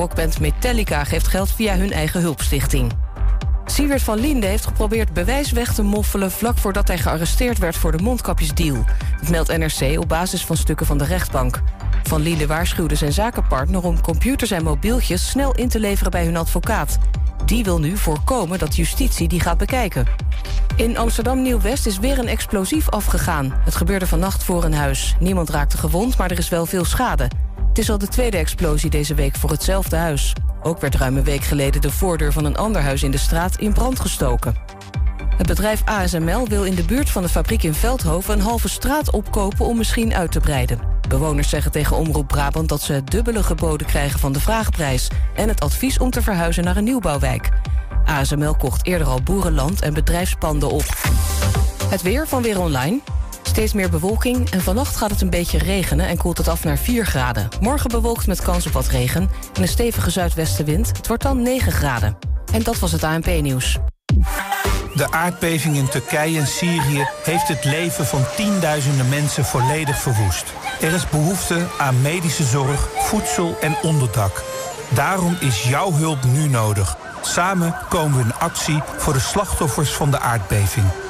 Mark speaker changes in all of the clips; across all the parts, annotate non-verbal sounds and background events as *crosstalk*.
Speaker 1: Rockband Metallica geeft geld via hun eigen hulpstichting. Siewert van Linde heeft geprobeerd bewijs weg te moffelen... vlak voordat hij gearresteerd werd voor de mondkapjesdeal. Dat meldt NRC op basis van stukken van de rechtbank. Van Linde waarschuwde zijn zakenpartner om computers en mobieltjes... snel in te leveren bij hun advocaat. Die wil nu voorkomen dat justitie die gaat bekijken. In Amsterdam Nieuw-West is weer een explosief afgegaan. Het gebeurde vannacht voor een huis. Niemand raakte gewond, maar er is wel veel schade. Het is al de tweede explosie deze week voor hetzelfde huis. Ook werd ruim een week geleden de voordeur van een ander huis in de straat in brand gestoken. Het bedrijf ASML wil in de buurt van de fabriek in Veldhoven... een halve straat opkopen om misschien uit te breiden. Bewoners zeggen tegen Omroep Brabant dat ze dubbele geboden krijgen van de vraagprijs... en het advies om te verhuizen naar een nieuwbouwwijk. ASML kocht eerder al boerenland en bedrijfspanden op. Het weer van Weer Online. Steeds meer bewolking en vannacht gaat het een beetje regenen... en koelt het af naar 4 graden. Morgen bewolkt met kans op wat regen en een stevige zuidwestenwind. Het wordt dan 9 graden. En dat was het ANP-nieuws.
Speaker 2: De aardbeving in Turkije en Syrië heeft het leven van tienduizenden mensen volledig verwoest. Er is behoefte aan medische zorg, voedsel en onderdak. Daarom is jouw hulp nu nodig. Samen komen we in actie voor de slachtoffers van de aardbeving.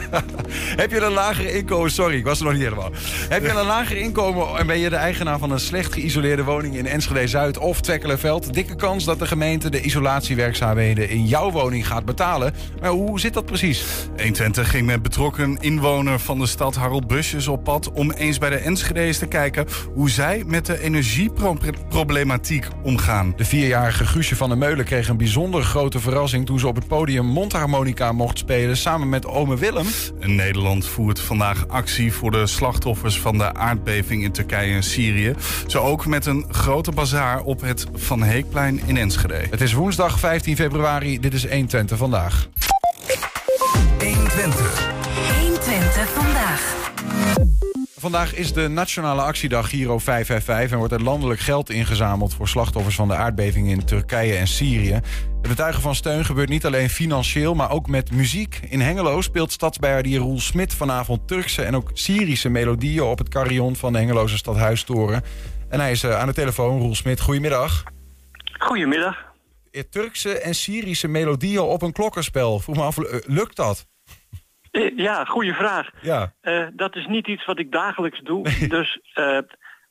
Speaker 3: *laughs*
Speaker 4: Heb je een lager inkomen? Sorry, ik was er nog niet helemaal. Heb je een lager inkomen en ben je de eigenaar van een slecht geïsoleerde woning in Enschede Zuid of Twekkelenveld? Dikke kans dat de gemeente de isolatiewerkzaamheden in jouw woning gaat betalen. Maar hoe zit dat precies?
Speaker 5: 120 ging met betrokken inwoner van de stad Harold Busjes op pad om eens bij de Enschede's te kijken hoe zij met de energieproblematiek omgaan.
Speaker 4: De vierjarige Guusje van der Meulen kreeg een bijzonder grote verrassing toen ze op het podium mondharmonica mocht spelen samen met ome Willem.
Speaker 5: Nederland voert vandaag actie voor de slachtoffers van de aardbeving in Turkije en Syrië. Zo ook met een grote bazaar op het Van Heekplein in Enschede.
Speaker 4: Het is woensdag 15 februari. Dit is 120 vandaag.
Speaker 6: 120.
Speaker 7: 120 vandaag.
Speaker 4: Vandaag is de nationale actiedag Giro 555 en wordt er landelijk geld ingezameld voor slachtoffers van de aardbeving in Turkije en Syrië. Het betuigen van steun gebeurt niet alleen financieel, maar ook met muziek. In Hengelo speelt stadsbeheerder Roel Smit vanavond Turkse en ook Syrische melodieën op het carillon van de Hengeloze Stadhuistoren. En hij is eh, aan de telefoon, Roel Smit. Goedemiddag.
Speaker 8: Goedemiddag.
Speaker 4: Turkse en Syrische melodieën op een klokkenspel. Vroeg me af, eh, lukt dat?
Speaker 8: Eh, Ja, goede vraag.
Speaker 4: Ja.
Speaker 8: Eh, dat is niet iets wat ik dagelijks doe. *laughs* Dus, eh,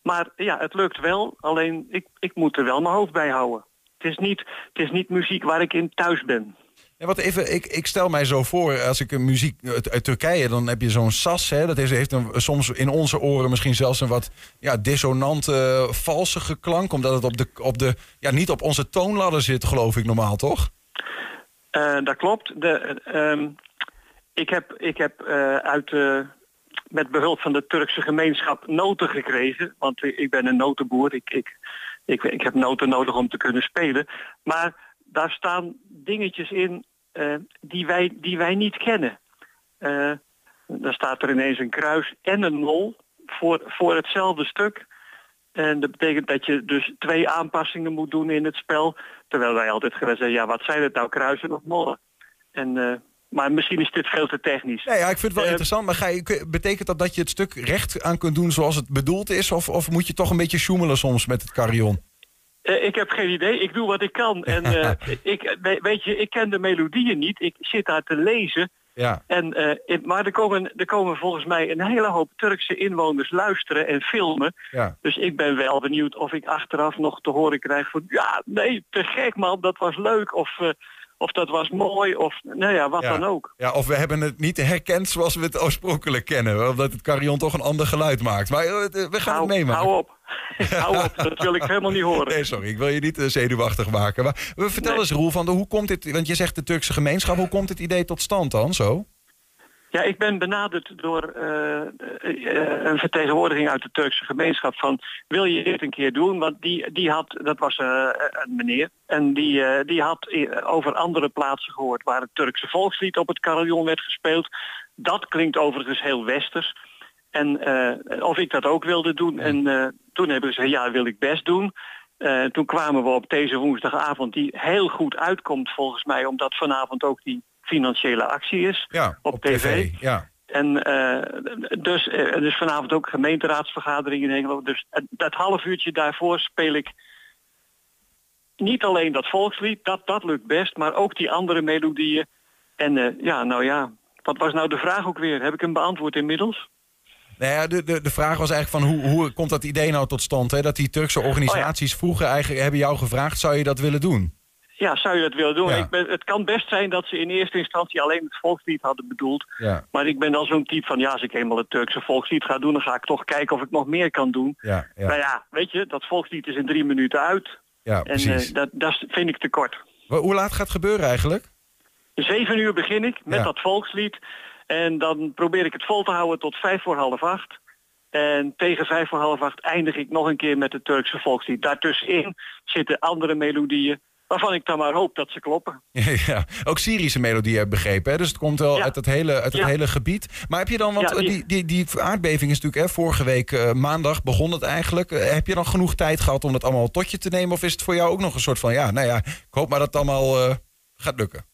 Speaker 8: maar ja, het lukt wel. Alleen ik, ik moet er wel mijn hoofd bij houden. Het is, niet, het is niet muziek waar ik in thuis ben.
Speaker 4: Ja, wat even, ik, ik stel mij zo voor, als ik een muziek uit, uit Turkije, dan heb je zo'n sas. Hè, dat is, heeft een, soms in onze oren misschien zelfs een wat ja, dissonante, valsige klank. Omdat het op de, op de, ja, niet op onze toonladder zit, geloof ik normaal, toch?
Speaker 8: Eh, dat klopt. De, eh, ehm, ik heb, ik heb eh, uit, eh, met behulp van de Turkse gemeenschap noten gekregen. Want ik ben een notenboer. Ik, ik, ik, ik heb noten nodig om te kunnen spelen. Maar daar staan dingetjes in eh, die, wij, die wij niet kennen. Dan staat er ineens een kruis en een nul voor, voor hetzelfde stuk. En dat betekent dat je dus twee aanpassingen moet doen in het spel. Terwijl wij altijd gewend zijn, ja wat zijn het nou, kruisen of nollen? En, maar misschien is dit veel te technisch.
Speaker 4: Nee, ja, ik vind het wel
Speaker 8: Eh,
Speaker 4: interessant. Maar ga je, betekent dat dat je het stuk recht aan kunt doen zoals het bedoeld is? Of, of moet je toch een beetje sjoemelen soms met het carillon?
Speaker 8: Eh, ik heb geen idee, ik doe wat ik kan. *laughs* En eh, ik, we- weet je, ik ken de melodieën niet. Ik zit daar te lezen.
Speaker 4: Ja.
Speaker 8: En, in- maar er komen, er komen volgens mij een hele hoop Turkse inwoners luisteren en filmen.
Speaker 4: Ja.
Speaker 8: Dus ik ben wel benieuwd of ik achteraf nog te horen krijg van... ja, nee, te gek man, dat was leuk. Of, of dat was mooi, of nou ja, wat
Speaker 4: Ja.
Speaker 8: dan ook.
Speaker 4: Ja, of we hebben het niet herkend zoals we het oorspronkelijk kennen. Omdat het carillon toch een ander geluid maakt. Maar eh, we gaan
Speaker 8: hou,
Speaker 4: het meemaken.
Speaker 8: hou op. *laughs* hou op, dat wil ik helemaal niet horen.
Speaker 4: Nee, sorry, ik wil je niet eh, zenuwachtig maken. Maar eh, vertel
Speaker 8: Nee.
Speaker 4: eens, Roel, van de, hoe komt dit... Want je zegt de Turkse gemeenschap. Hoe komt het idee tot stand dan, zo?
Speaker 8: Ja, ik ben benaderd door eh, eh, een vertegenwoordiging uit de Turkse gemeenschap van wil je dit een keer doen? Want die, die had, dat was eh, een meneer, en die, eh, die had eh, over andere plaatsen gehoord waar het Turkse volkslied op het carillon werd gespeeld. Dat klinkt overigens heel westers. En eh, of ik dat ook wilde doen. En eh, toen hebben ze gezegd, ja, wil ik best doen. Eh, toen kwamen we op deze woensdagavond, die heel goed uitkomt volgens mij, omdat vanavond ook die financiële actie is
Speaker 4: Ja,
Speaker 8: op, tv.
Speaker 4: Ja.
Speaker 8: En eh, dus, eh, dus vanavond ook gemeenteraadsvergadering in Hengelo. Dus dat half uurtje daarvoor speel ik niet alleen dat volkslied, dat, dat lukt best, maar ook die andere melodieën. En eh, ja, nou ja, wat was nou de vraag ook weer? Heb ik hem beantwoord inmiddels?
Speaker 4: Nou ja, de, de, de vraag was eigenlijk van hoe, hoe komt dat idee nou tot stand? Hè? Dat die Turkse organisaties vroeger eigenlijk hebben jou gevraagd... zou je dat willen doen?
Speaker 8: Ja, zou je dat willen doen?
Speaker 4: Ja.
Speaker 8: Ik ben, het kan best zijn dat ze in eerste instantie alleen het volkslied hadden bedoeld.
Speaker 4: Ja,
Speaker 8: Maar ik ben dan zo'n type van, ja, als ik eenmaal het Turkse volkslied ga doen... dan ga ik toch kijken of ik nog meer kan doen.
Speaker 4: ja, ja,
Speaker 8: Nou ja, weet je, dat volkslied is in drie minuten uit.
Speaker 4: ja
Speaker 8: En eh, dat, dat vind ik te kort.
Speaker 4: Hoe laat gaat het gebeuren eigenlijk?
Speaker 8: Zeven uur begin ik met
Speaker 4: Ja.
Speaker 8: dat volkslied. En dan probeer ik het vol te houden tot vijf voor half acht. En tegen vijf voor half acht eindig ik nog een keer met het Turkse volkslied. Daartussenin zitten andere melodieën waarvan ik dan maar hoop dat ze kloppen. *laughs*
Speaker 4: ja, ook Syrische melodie heb begrepen. Hè? Dus het komt wel
Speaker 8: Ja.
Speaker 4: uit het, hele, uit het
Speaker 8: Ja.
Speaker 4: hele gebied. Maar heb je dan, want
Speaker 8: Ja,
Speaker 4: eh,
Speaker 8: die-
Speaker 4: die, die, die aardbeving is natuurlijk hè, vorige week eh, maandag begon het eigenlijk. Eh, heb je dan genoeg tijd gehad om dat allemaal tot je te nemen? Of is het voor jou ook nog een soort van, ja, nou ja, ik hoop maar dat het allemaal gaat lukken?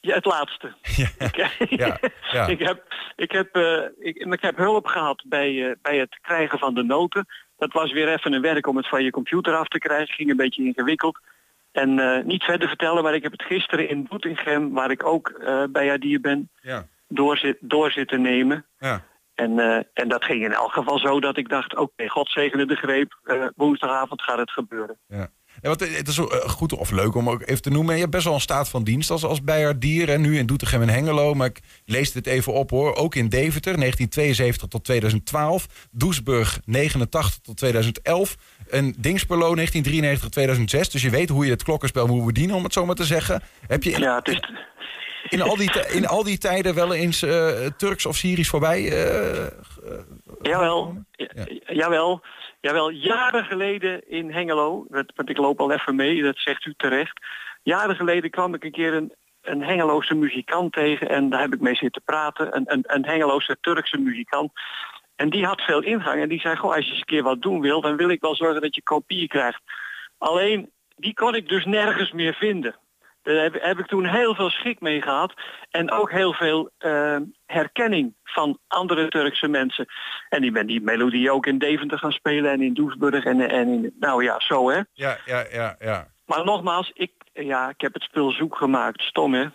Speaker 8: Ja, het laatste. *laughs*
Speaker 4: Ja, *laughs*
Speaker 8: Ik,
Speaker 4: ja, ja.
Speaker 8: ik, heb, ik, heb, ik, ik heb hulp gehad bij, eh, bij het krijgen van de noten. Dat was weer even een werk om het van je computer af te krijgen. Ging een beetje ingewikkeld. En eh, niet verder vertellen, maar ik heb het gisteren in Boetingem, waar ik ook eh, bij Adir ben,
Speaker 4: ja,
Speaker 8: door, zit, door zitten nemen.
Speaker 4: ja.
Speaker 8: En, eh, en dat ging in elk geval zo dat ik dacht, oké, God zegene de greep. woensdagavond gaat het gebeuren.
Speaker 4: Ja. Ja, want het is eh, goed of leuk om ook even te noemen. Je hebt best wel een staat van dienst als, als bijaardier. En nu in Doetinchem en Hengelo. Maar ik lees dit even op hoor. Ook in Deventer, 1972 tot 2012. Doesburg, 89 tot 2011. En Dingsperlo, 1993 tot 2006. Dus je weet hoe je het klokkenspel moet bedienen, om het zo maar te zeggen. Heb je in,
Speaker 8: Ja, het is,
Speaker 4: in, al, die, in al die tijden wel eens eh, Turks of Syrisch voorbij? eh,
Speaker 8: Jawel, ja, jawel, jawel. Jaren geleden in Hengelo, want ik loop al even mee, dat zegt u terecht. Jaren geleden kwam ik een keer een, een Hengeloze muzikant tegen en daar heb ik mee zitten praten. Een, een, een Hengeloze Turkse muzikant. En die had veel ingang en die zei, goh, als je eens een keer wat doen wil, dan wil ik wel zorgen dat je kopieën krijgt. Alleen, die kon ik dus nergens meer vinden. Daar heb, heb ik toen heel veel schik mee gehad. En ook heel veel eh, herkenning van andere Turkse mensen. En die ben die melodie ook in Deventer gaan spelen en in Doesburg. En, en in, nou ja, zo hè.
Speaker 4: ja, ja, ja, ja.
Speaker 8: Maar nogmaals, ik, ja, ik heb het spul zoek gemaakt. Stom hè.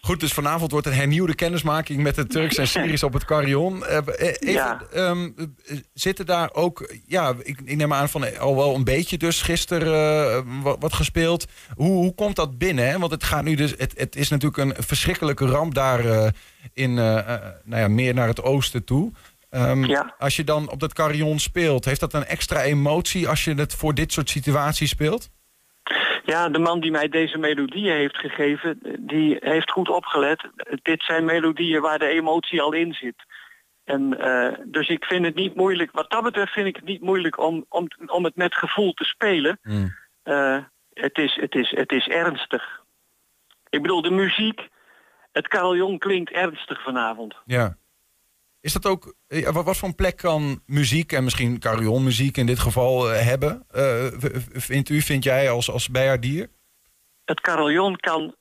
Speaker 4: Goed, dus vanavond wordt een hernieuwde kennismaking met de Turks en *laughs* Syrisch op het Carillon. Eh, eh, even,
Speaker 8: Ja.
Speaker 4: ehm, eh, zitten daar ook, ja, ik, ik neem aan van al wel een beetje dus gisteren wat, wat gespeeld. Hoe, hoe komt dat binnen? Hè? Want het gaat nu dus, het, het is natuurlijk een verschrikkelijke ramp daar in, nou ja, meer naar het oosten toe. Ehm,
Speaker 8: Ja.
Speaker 4: Als je dan op dat carillon speelt, heeft dat een extra emotie als je het voor dit soort situaties speelt?
Speaker 8: Ja, de man die mij deze melodieën heeft gegeven, die heeft goed opgelet. Dit zijn melodieën waar de emotie al in zit. En eh, dus ik vind het niet moeilijk, wat dat betreft vind ik het niet moeilijk om, om, om het met gevoel te spelen.
Speaker 4: Hmm.
Speaker 8: Eh, het, is, het, is, het is ernstig. Ik bedoel, de muziek, het carillon klinkt ernstig vanavond.
Speaker 4: Ja. Is dat ook, eh, wat, voor een plek kan muziek en misschien carillonmuziek in dit geval eh, hebben? Eh, vindt u, vind jij als, als bijaardier?
Speaker 8: Het carillon kan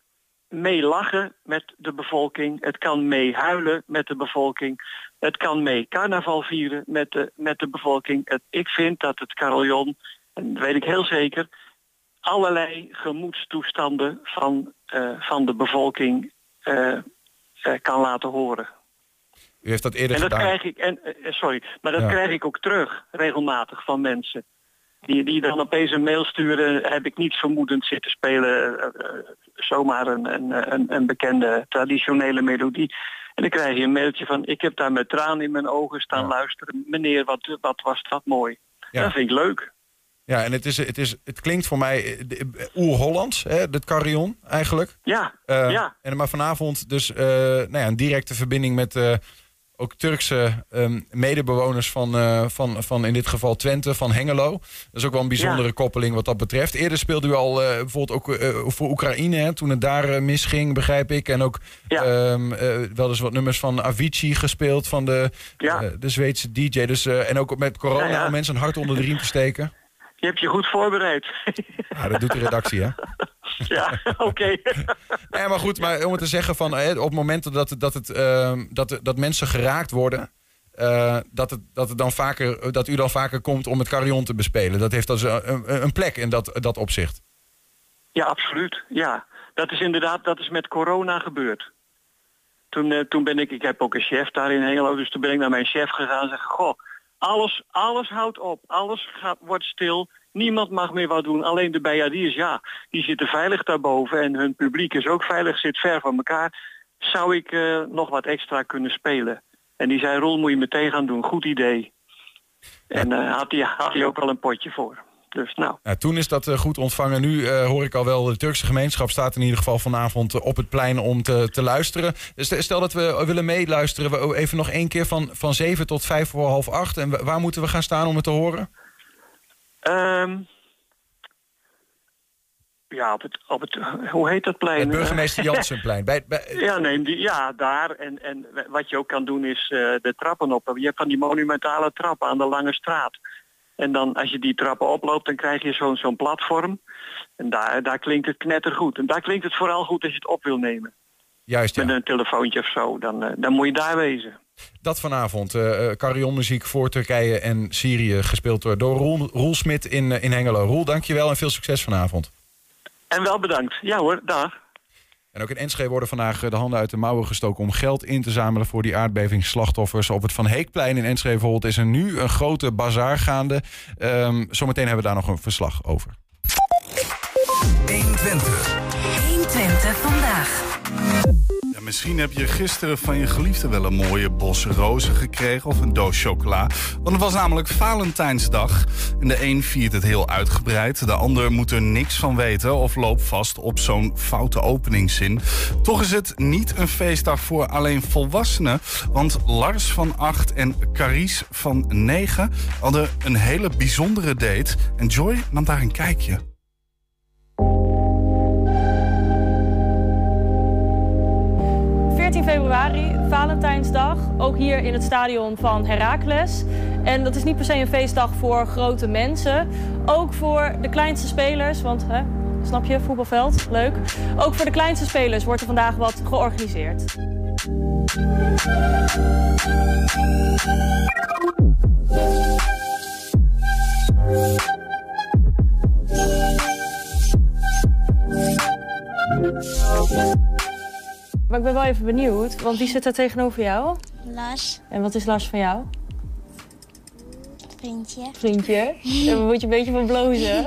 Speaker 8: mee lachen met de bevolking. Het kan mee huilen met de bevolking. Het kan mee carnaval vieren met de, met de bevolking. Ik vind dat het carillon, en dat weet ik heel zeker, allerlei gemoedstoestanden van, van de bevolking kan laten horen.
Speaker 4: U heeft dat eerder
Speaker 8: En dat
Speaker 4: gedaan.
Speaker 8: krijg ik, en, eh, sorry, maar dat
Speaker 4: Ja.
Speaker 8: krijg ik ook terug regelmatig van mensen. Die, die dan opeens een mail sturen, heb ik niet vermoedend zitten spelen. eh, eh, zomaar een, een, een, een bekende traditionele melodie. En dan krijg je een mailtje van, ik heb daar met tranen in mijn ogen staan luisteren. Meneer, wat, wat was dat mooi.
Speaker 4: Ja.
Speaker 8: Dat vind ik leuk.
Speaker 4: Ja, en het, is, het, is, het klinkt voor mij eh, oer-Hollands, het carillon eigenlijk.
Speaker 8: Ja,
Speaker 4: Eh,
Speaker 8: ja.
Speaker 4: En maar vanavond dus eh, nou ja, een directe verbinding met eh, ook Turkse ehm, medebewoners van, eh, van, van in dit geval Twente, van Hengelo. Dat is ook wel een bijzondere
Speaker 8: Ja.
Speaker 4: koppeling wat dat betreft. Eerder speelde u al eh, bijvoorbeeld ook eh, voor Oekraïne, hè, toen het daar misging, begrijp ik. En ook
Speaker 8: Ja.
Speaker 4: ehm, eh, wel eens wat nummers van Avicii gespeeld, van de,
Speaker 8: Ja.
Speaker 4: de Zweedse DJ. Dus, en ook met corona om mensen een hart onder de riem te steken.
Speaker 8: Je hebt je goed voorbereid.
Speaker 4: Ja, dat doet de redactie, hè? *laughs*
Speaker 8: ja, oké. *laughs*
Speaker 4: Nee, maar goed, maar om het te zeggen van eh, op momenten dat, het- dat, het, ehm, dat, dat mensen geraakt worden. eh, dat, het, dat, het dan vaker, dat u dan vaker komt om het carillon te bespelen. Dat heeft dus een, een, een plek in dat, dat opzicht.
Speaker 8: Ja, absoluut. Ja, dat is inderdaad, dat is met corona gebeurd. Toen, eh, toen ben ik, ik heb ook een chef daar in Hengelo, dus toen ben ik naar mijn chef gegaan en zeg, goh, alles, alles houdt op, alles gaat, wordt stil, niemand mag meer wat doen, alleen de bijaardiers, ja, die zitten veilig daarboven en hun publiek is ook veilig, zit ver van elkaar. Zou ik eh, nog wat extra kunnen spelen? En die zei, Roel, moet je meteen gaan doen, goed idee. En eh, had hij had ook al een potje voor. Dus nou,
Speaker 4: Nou, toen is dat eh, goed ontvangen. Nu eh, hoor ik al wel, de Turkse gemeenschap staat in ieder geval vanavond eh, op het plein om te, te luisteren. Stel dat we willen meeluisteren, we- even nog één keer van, van 7 tot 5 voor half 8. En wa- waar moeten we gaan staan om het te horen?
Speaker 8: Ehm, ja, op het, op het, hoe heet dat plein?
Speaker 4: Het burgemeester *laughs* Jansenplein. Bij, bij,
Speaker 8: Ja, nee, die, ja, daar. En, en wat je ook kan doen is de trappen op. Je hebt van die monumentale trappen aan de Lange Straat. En dan als je die trappen oploopt, dan krijg je zo'n zo'n platform. En daar, daar klinkt het knettergoed. En daar klinkt het vooral goed als je het op wil nemen.
Speaker 4: juist, ja.
Speaker 8: Met een telefoontje of zo. Dan, eh, dan moet je daar wezen.
Speaker 4: Dat vanavond. eh carillonmuziek voor Turkije en Syrië. Gespeeld door, door Roel, Roel Smit in, eh, in Hengelo. Roel, dankjewel en veel succes vanavond.
Speaker 8: En wel bedankt. Ja hoor, dag.
Speaker 4: En ook in Enschede worden vandaag eh, de handen uit de mouwen gestoken... om geld in te zamelen voor die aardbevingsslachtoffers. Op het Van Heekplein in Enschede bijvoorbeeld is er nu een grote bazaar gaande. Ehm, zometeen hebben we daar nog een verslag over.
Speaker 6: 120.
Speaker 7: 120 vandaag.
Speaker 5: Misschien heb je gisteren van je geliefde wel een mooie bos rozen gekregen of een doos chocola. Want het was namelijk Valentijnsdag. En de een viert het heel uitgebreid, de ander moet er niks van weten of loopt vast op zo'n foute openingszin. Toch is het niet een feestdag voor alleen volwassenen. Want Lars van 8 en Carice van 9 hadden een hele bijzondere date. En Joy nam daar een kijkje.
Speaker 9: Februari, Valentijnsdag, ook hier in het stadion van Heracles. En dat is niet per se een feestdag voor grote mensen, ook voor de kleinste spelers, want hè, snap je, voetbalveld, leuk. Ook voor de kleinste spelers wordt er vandaag wat georganiseerd. Maar ik ben wel even benieuwd, want wie zit daar tegenover jou?
Speaker 10: Lars,
Speaker 9: En wat is Lars van jou?
Speaker 10: vriendje.
Speaker 9: Vriendje. *laughs* Daar moet je een beetje van blozen.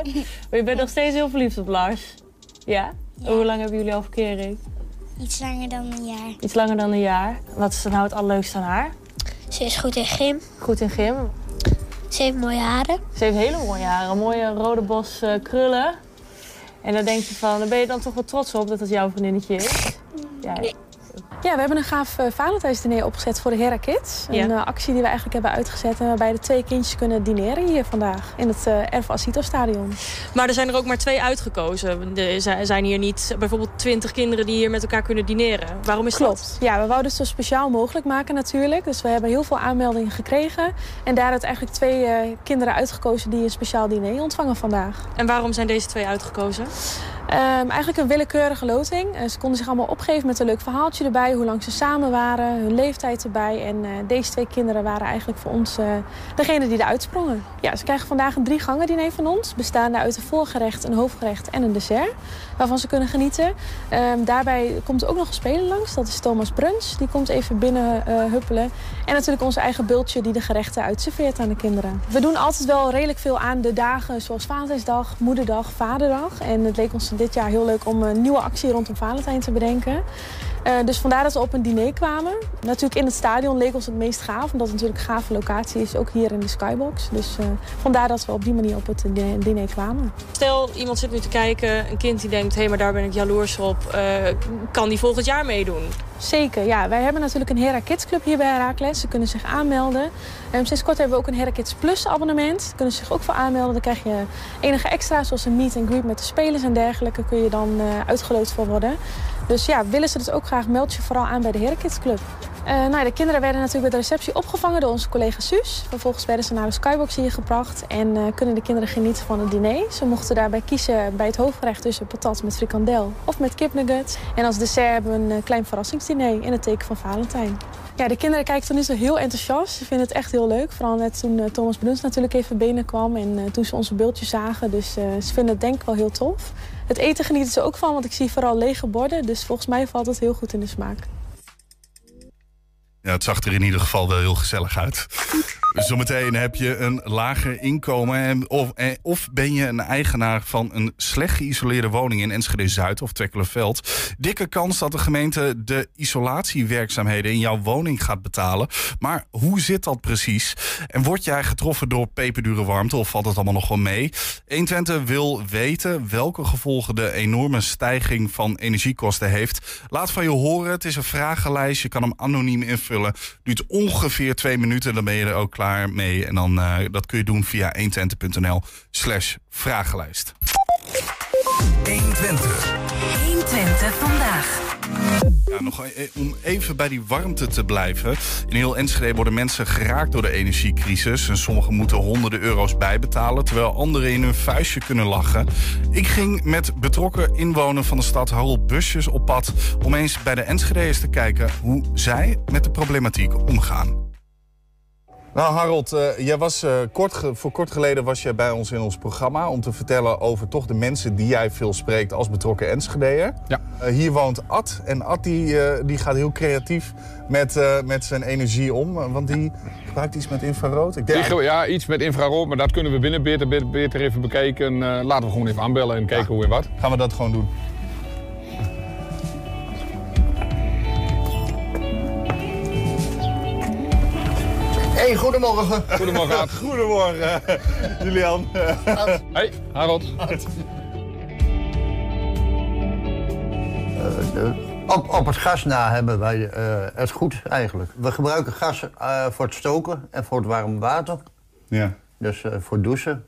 Speaker 9: Maar je bent nog steeds heel verliefd op Lars. Ja? Hoe lang hebben jullie al verkering?
Speaker 10: Iets langer dan een jaar.
Speaker 9: Iets langer dan een jaar. Wat is dan nou het allerleukste aan haar?
Speaker 10: Ze is goed in gym.
Speaker 9: Goed in gym.
Speaker 10: Ze heeft mooie haren.
Speaker 9: Ze heeft hele mooie haren. Mooie rode bos eh, krullen. En dan denk je van, dan ben je dan toch wel trots op dat het jouw vriendinnetje is. Ja,
Speaker 11: Ja, we hebben een gaaf uh, Valentijnsdiner opgezet voor de Hera Kids.
Speaker 9: Ja.
Speaker 11: Een uh, actie die we eigenlijk hebben uitgezet... en waarbij de twee kindjes kunnen dineren hier vandaag... in het uh, Erva Asito Stadion.
Speaker 9: Maar er zijn er ook maar twee uitgekozen. Er zijn hier niet bijvoorbeeld twintig kinderen die hier met elkaar kunnen dineren. Waarom is
Speaker 11: Klopt.
Speaker 9: dat?
Speaker 11: Ja, we wouden het zo speciaal mogelijk maken natuurlijk. Dus we hebben heel veel aanmeldingen gekregen. En daaruit eigenlijk twee uh, kinderen uitgekozen... die een speciaal diner ontvangen vandaag.
Speaker 9: En waarom zijn deze twee uitgekozen?
Speaker 11: Ehm, eigenlijk een willekeurige loting. Eh, ze konden zich allemaal opgeven met een leuk verhaaltje erbij, hoe lang ze samen waren, hun leeftijd erbij. En eh, deze twee kinderen waren eigenlijk voor ons uh, degene die eruit sprongen. Ja, ze krijgen vandaag een drie gangen diner van ons, bestaande uit een voorgerecht, een hoofdgerecht en een dessert, waarvan ze kunnen genieten. Ehm, daarbij komt ook nog een speler langs, dat is Thomas Bruns. Die komt even binnen huppelen. En natuurlijk onze eigen bultje die de gerechten uitserveert aan de kinderen. We doen altijd wel redelijk veel aan de dagen zoals Valentijnsdag, Moederdag, Vaderdag. En het leek ons dit jaar heel leuk om een nieuwe actie rondom Valentijn te bedenken. Uh, dus vandaar dat we op een diner kwamen. Natuurlijk in het stadion leek ons het meest gaaf. Omdat het natuurlijk een gave locatie is, ook hier in de Skybox. Dus uh, vandaar dat we op die manier op het diner kwamen.
Speaker 9: Stel, iemand zit nu te kijken, een kind die denkt... hé, hey, maar daar ben ik jaloers op. Uh, kan die volgend jaar meedoen?
Speaker 11: Zeker, ja. Wij hebben natuurlijk een Hera Kids Club hier bij Herakles. Ze kunnen zich aanmelden. Um, sinds kort hebben we ook een Hera Kids Plus abonnement. Daar kunnen ze zich ook voor aanmelden. Dan krijg je enige extra's zoals een meet and greet met de spelers en dergelijke. Kun je dan uitgeloot voor worden. Dus ja, willen ze dat ook graag, meld je vooral aan bij de Hera Kids Club. Uh, nou, de kinderen werden natuurlijk bij de receptie opgevangen door onze collega Suus. Vervolgens werden ze naar de Skybox hier gebracht en uh, kunnen de kinderen genieten van het diner. Ze mochten daarbij kiezen bij het hoofdgerecht tussen patat met frikandel of met kipnuggets. En als dessert hebben we een uh, klein verrassingsdiner in het teken van Valentijn. Ja, de kinderen kijken tot nu toe heel enthousiast. Ze vinden het echt heel leuk. Vooral net toen Thomas Bruns natuurlijk even binnenkwam en toen ze onze beeldjes zagen. Dus ze vinden het denk ik wel heel tof. Het eten genieten ze ook van, want ik zie vooral lege borden. Dus volgens mij valt het heel goed in de smaak.
Speaker 5: Ja, het zag er in ieder geval wel heel gezellig uit. Zometeen heb je een lager inkomen. Of, of ben je een eigenaar van een slecht geïsoleerde woning in Enschede Zuid of Twekkelenveld. Dikke kans dat de gemeente de isolatiewerkzaamheden in jouw woning gaat betalen. Maar hoe zit dat precies? En word jij getroffen door peperdure warmte of valt het allemaal nog wel mee? 120 wil weten welke gevolgen de enorme stijging van energiekosten heeft. Laat van je horen. Het is een vragenlijst. Je kan hem anoniem invullen. Duurt ongeveer twee minuten. Dan ben je er ook klaar mee. En dan, uh, dat kun je doen via 120.nl slash vragenlijst.
Speaker 6: 120. 120 vandaag.
Speaker 5: Ja, nog e- om even bij die warmte te blijven. In heel Enschede worden mensen geraakt door de energiecrisis. En sommigen moeten honderden euro's bijbetalen... terwijl anderen in hun vuistje kunnen lachen. Ik ging met betrokken inwoner van de stad Harold Busjes op pad... om eens bij de Enschede'ers te kijken hoe zij met de problematiek omgaan. Nou Harold, uh, jij was, uh, kort voor kort geleden was je bij ons in ons programma... om te vertellen over toch de mensen die jij veel spreekt als betrokken Enschedeer.
Speaker 12: Ja.
Speaker 5: Uh, hier woont Ad en Ad die, die gaat heel creatief met, met zijn energie om. Want die gebruikt iets met infrarood.
Speaker 12: Ik denk... Ja, iets met infrarood, maar dat kunnen we binnen beter, beter, beter even bekijken. laten we gewoon even aanbellen en kijken ja. hoe en wat.
Speaker 5: Gaan we dat gewoon doen.
Speaker 13: Hey, goedemorgen.
Speaker 12: Goedemorgen, *laughs*
Speaker 5: Goedemorgen, Julian.
Speaker 12: Hey, Harold.
Speaker 13: Uh, op, op het gas na hebben wij uh, het goed eigenlijk. We gebruiken gas uh, voor het stoken en voor het warm water.
Speaker 5: Ja.
Speaker 13: Dus voor douchen.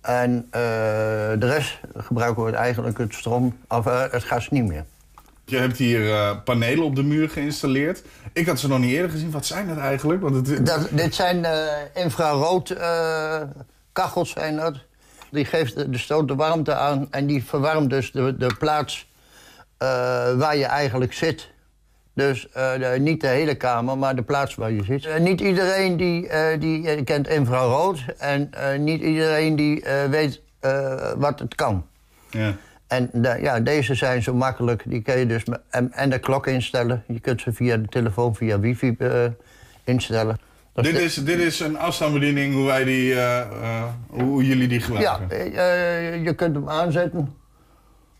Speaker 13: En de rest gebruiken we eigenlijk het, stroom, of, het gas niet meer.
Speaker 5: Je hebt hier uh, panelen op de muur geïnstalleerd. Ik had ze nog niet eerder gezien. Wat zijn dat eigenlijk? Want het...
Speaker 13: dat, dit zijn uh, infrarood uh, kachels zijn dat. Die geeft de stoot de warmte aan en die verwarmt dus de, de plaats waar je eigenlijk zit. Dus de, niet de hele kamer, maar de plaats waar je zit. niet iedereen die, die kent infrarood en niet iedereen die weet wat het kan.
Speaker 5: Ja.
Speaker 13: En de, ja, deze zijn zo makkelijk. Die kun je dus en, en de klok instellen. Je kunt ze via de telefoon, via wifi uh, instellen.
Speaker 5: Dit is, dit is een afstandsbediening hoe, wij die, uh, uh, hoe jullie die gebruiken?
Speaker 13: Ja, je kunt hem aanzetten.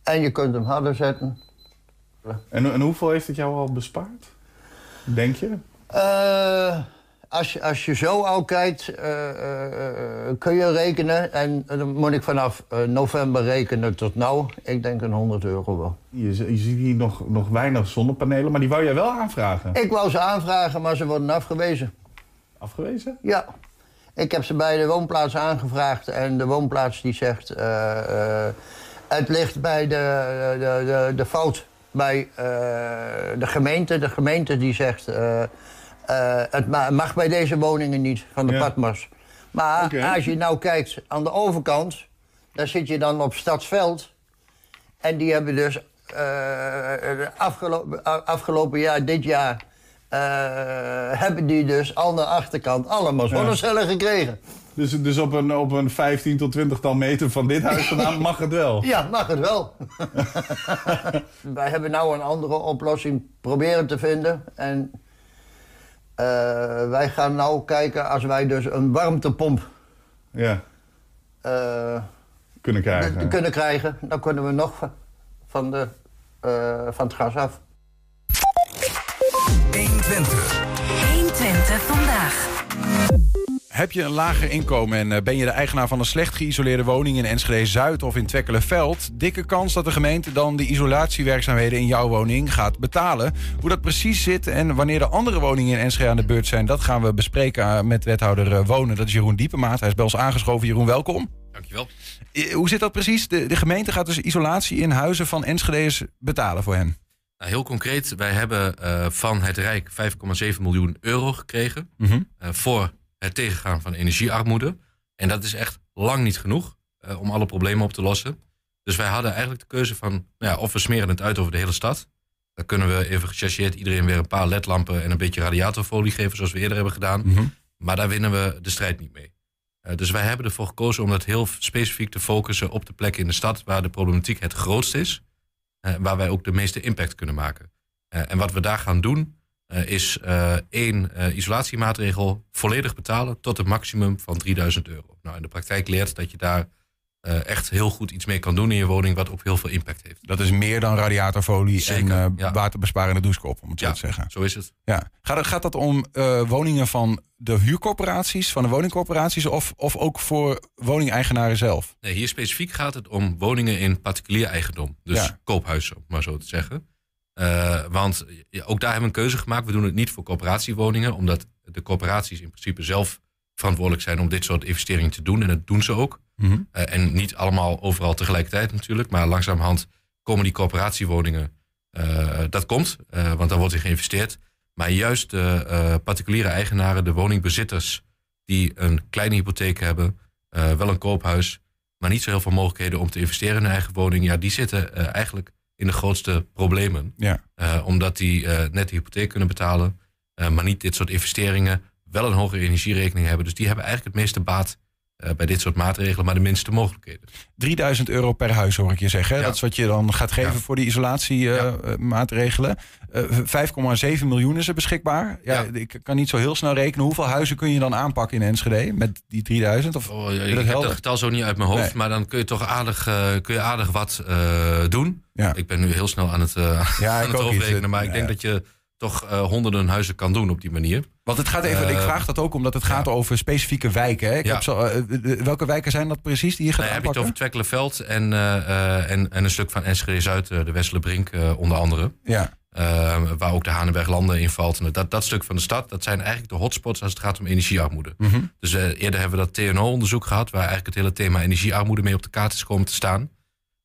Speaker 13: En je kunt hem harder zetten.
Speaker 5: En, en hoeveel heeft het jou al bespaard? Denk je?
Speaker 13: Als je, als je zo al kijkt, uh, uh, kun je rekenen. En dan moet ik vanaf november rekenen tot nou. Ik denk een 100 euro wel.
Speaker 5: Je, je ziet hier nog, nog weinig zonnepanelen, maar die wou jij wel aanvragen?
Speaker 13: Ik wou ze aanvragen, maar ze worden afgewezen.
Speaker 5: Afgewezen?
Speaker 13: Ja. Ik heb ze bij de woonplaats aangevraagd en de woonplaats die zegt... het ligt bij de, de, de, de fout bij de gemeente. De gemeente die zegt... Uh, het mag bij deze woningen niet, van de ja. Patmos. Maar okay. als je nou kijkt aan de overkant... daar zit je dan op Stadsveld. En die hebben dus eh, afgelopen, afgelopen jaar, dit jaar, eh, hebben die dus aan de achterkant allemaal zonnecellen gekregen.
Speaker 5: Dus, dus op, een, op een 15 tot 20 tal meter van dit huis vandaan *laughs* mag het wel?
Speaker 13: Ja, mag het wel. *laughs* Wij hebben nou een andere oplossing proberen te vinden. En eh, wij gaan nou kijken als wij dus een warmtepomp
Speaker 5: Ja,
Speaker 13: eh,
Speaker 5: kunnen krijgen.
Speaker 13: kunnen krijgen. Dan kunnen we nog van- van, de, eh, van het gas af.
Speaker 6: 120. 120 vandaag.
Speaker 4: Heb je een lager inkomen en eh, ben je de eigenaar van een slecht geïsoleerde woning in Enschede Zuid of in Twekkelenveld? Dikke kans dat de gemeente dan de isolatiewerkzaamheden in jouw woning gaat betalen. Hoe dat precies zit en wanneer de andere woningen in Enschede aan de beurt zijn, dat gaan we bespreken eh, met wethouder eh, Wonen. Dat is Jeroen Diepemaat. Hij is bij ons aangeschoven. Jeroen, welkom.
Speaker 14: Dankjewel.
Speaker 4: Hoe zit dat precies? De, de gemeente gaat dus isolatie in huizen van Enschede's betalen voor hen.
Speaker 14: Nou, heel concreet, wij hebben van het Rijk 5,7 miljoen euro gekregen
Speaker 4: Mhm.
Speaker 14: voor het tegengaan van energiearmoede. En dat is echt lang niet genoeg eh, om alle problemen op te lossen. Dus wij hadden eigenlijk de keuze van, nou ja, of we smeren het uit over de hele stad. Dan kunnen we even gechargeerd iedereen weer een paar ledlampen en een beetje radiatorfolie geven, zoals we eerder hebben gedaan.
Speaker 4: Mhm.
Speaker 14: Maar daar winnen we de strijd niet mee. Eh, dus wij hebben ervoor gekozen om dat heel specifiek te focussen op de plekken in de stad waar de problematiek het grootst is. eh, waar wij ook de meeste impact kunnen maken. En wat we daar gaan doen, eh, is eh, één eh, isolatiemaatregel volledig betalen tot een maximum van 3000 euro. Nou, in de praktijk leert dat je daar echt heel goed iets mee kan doen in je woning, wat ook heel veel impact heeft.
Speaker 4: Dat is meer dan radiatorfolie
Speaker 14: Zeker,
Speaker 4: en
Speaker 14: ja.
Speaker 4: waterbesparende douchekop, om het zo te zeggen.
Speaker 14: Zo is het.
Speaker 4: Ja. Gaat, gaat dat om woningen van de huurcorporaties, van de woningcorporaties, of, of ook voor woningeigenaren zelf?
Speaker 14: Nee, hier specifiek gaat het om woningen in particulier eigendom. Dus
Speaker 4: Ja.
Speaker 14: koophuizen, om maar zo te zeggen. Eh, want ja, ook daar hebben we een keuze gemaakt. We doen het niet voor coöperatiewoningen, omdat de coöperaties in principe zelf verantwoordelijk zijn om dit soort investeringen te doen. En dat doen ze ook.
Speaker 4: Mhm.
Speaker 14: Eh, en niet allemaal overal tegelijkertijd natuurlijk. Maar langzamerhand komen die coöperatiewoningen. eh, dat komt, want dan wordt er geïnvesteerd. Maar juist de particuliere eigenaren, de woningbezitters... die een kleine hypotheek hebben, wel een koophuis... maar niet zo heel veel mogelijkheden om te investeren in hun eigen woning... ja, die zitten eigenlijk in de grootste problemen.
Speaker 4: Ja.
Speaker 14: Eh, omdat die eh, net de hypotheek kunnen betalen... eh, maar niet dit soort investeringen... wel een hogere energierekening hebben. Dus die hebben eigenlijk het meeste baat eh, bij dit soort maatregelen... maar de minste mogelijkheden.
Speaker 4: 3000 euro per huis hoor ik je zeggen.
Speaker 14: Ja.
Speaker 4: Dat is wat je dan gaat geven
Speaker 14: Ja.
Speaker 4: voor die isolatiemaatregelen. Eh 5,7 miljoen is er beschikbaar. Ja, Ik kan niet zo heel snel rekenen. Hoeveel huizen kun je dan aanpakken in Enschede met die 3000? Of,
Speaker 14: Oh, ik
Speaker 4: dat
Speaker 14: heb
Speaker 4: helder?
Speaker 14: dat getal zo niet uit mijn hoofd,
Speaker 4: Nee.
Speaker 14: maar dan kun je toch aardig, eh, kun je aardig wat eh, doen.
Speaker 4: Ja.
Speaker 14: Ik ben nu heel snel aan het, eh
Speaker 4: Ja, *laughs*
Speaker 14: aan het overrekenen, maar ik denk dat je toch eh, honderden huizen kan doen op die manier.
Speaker 4: Want het gaat even, ik
Speaker 14: Eh,
Speaker 4: vraag dat ook omdat het gaat over specifieke wijken. Hè? Ik
Speaker 14: Ja.
Speaker 4: heb zo, eh, eh, welke wijken zijn dat precies die je gaat
Speaker 14: Nou, heb je het
Speaker 4: aanpakken?
Speaker 14: over Twekkelenveld en, en, en een stuk van Enschede Zuid, eh, de Westelenbrink eh, onder andere.
Speaker 4: Ja.
Speaker 14: Eh, waar ook de Hanenberglanden in valt. En dat, dat stuk van de stad, dat zijn eigenlijk de hotspots als het gaat om energiearmoede.
Speaker 4: Mhm.
Speaker 14: Dus eerder hebben we dat TNO-onderzoek gehad, waar eigenlijk het hele thema energiearmoede mee op de kaart is komen te staan.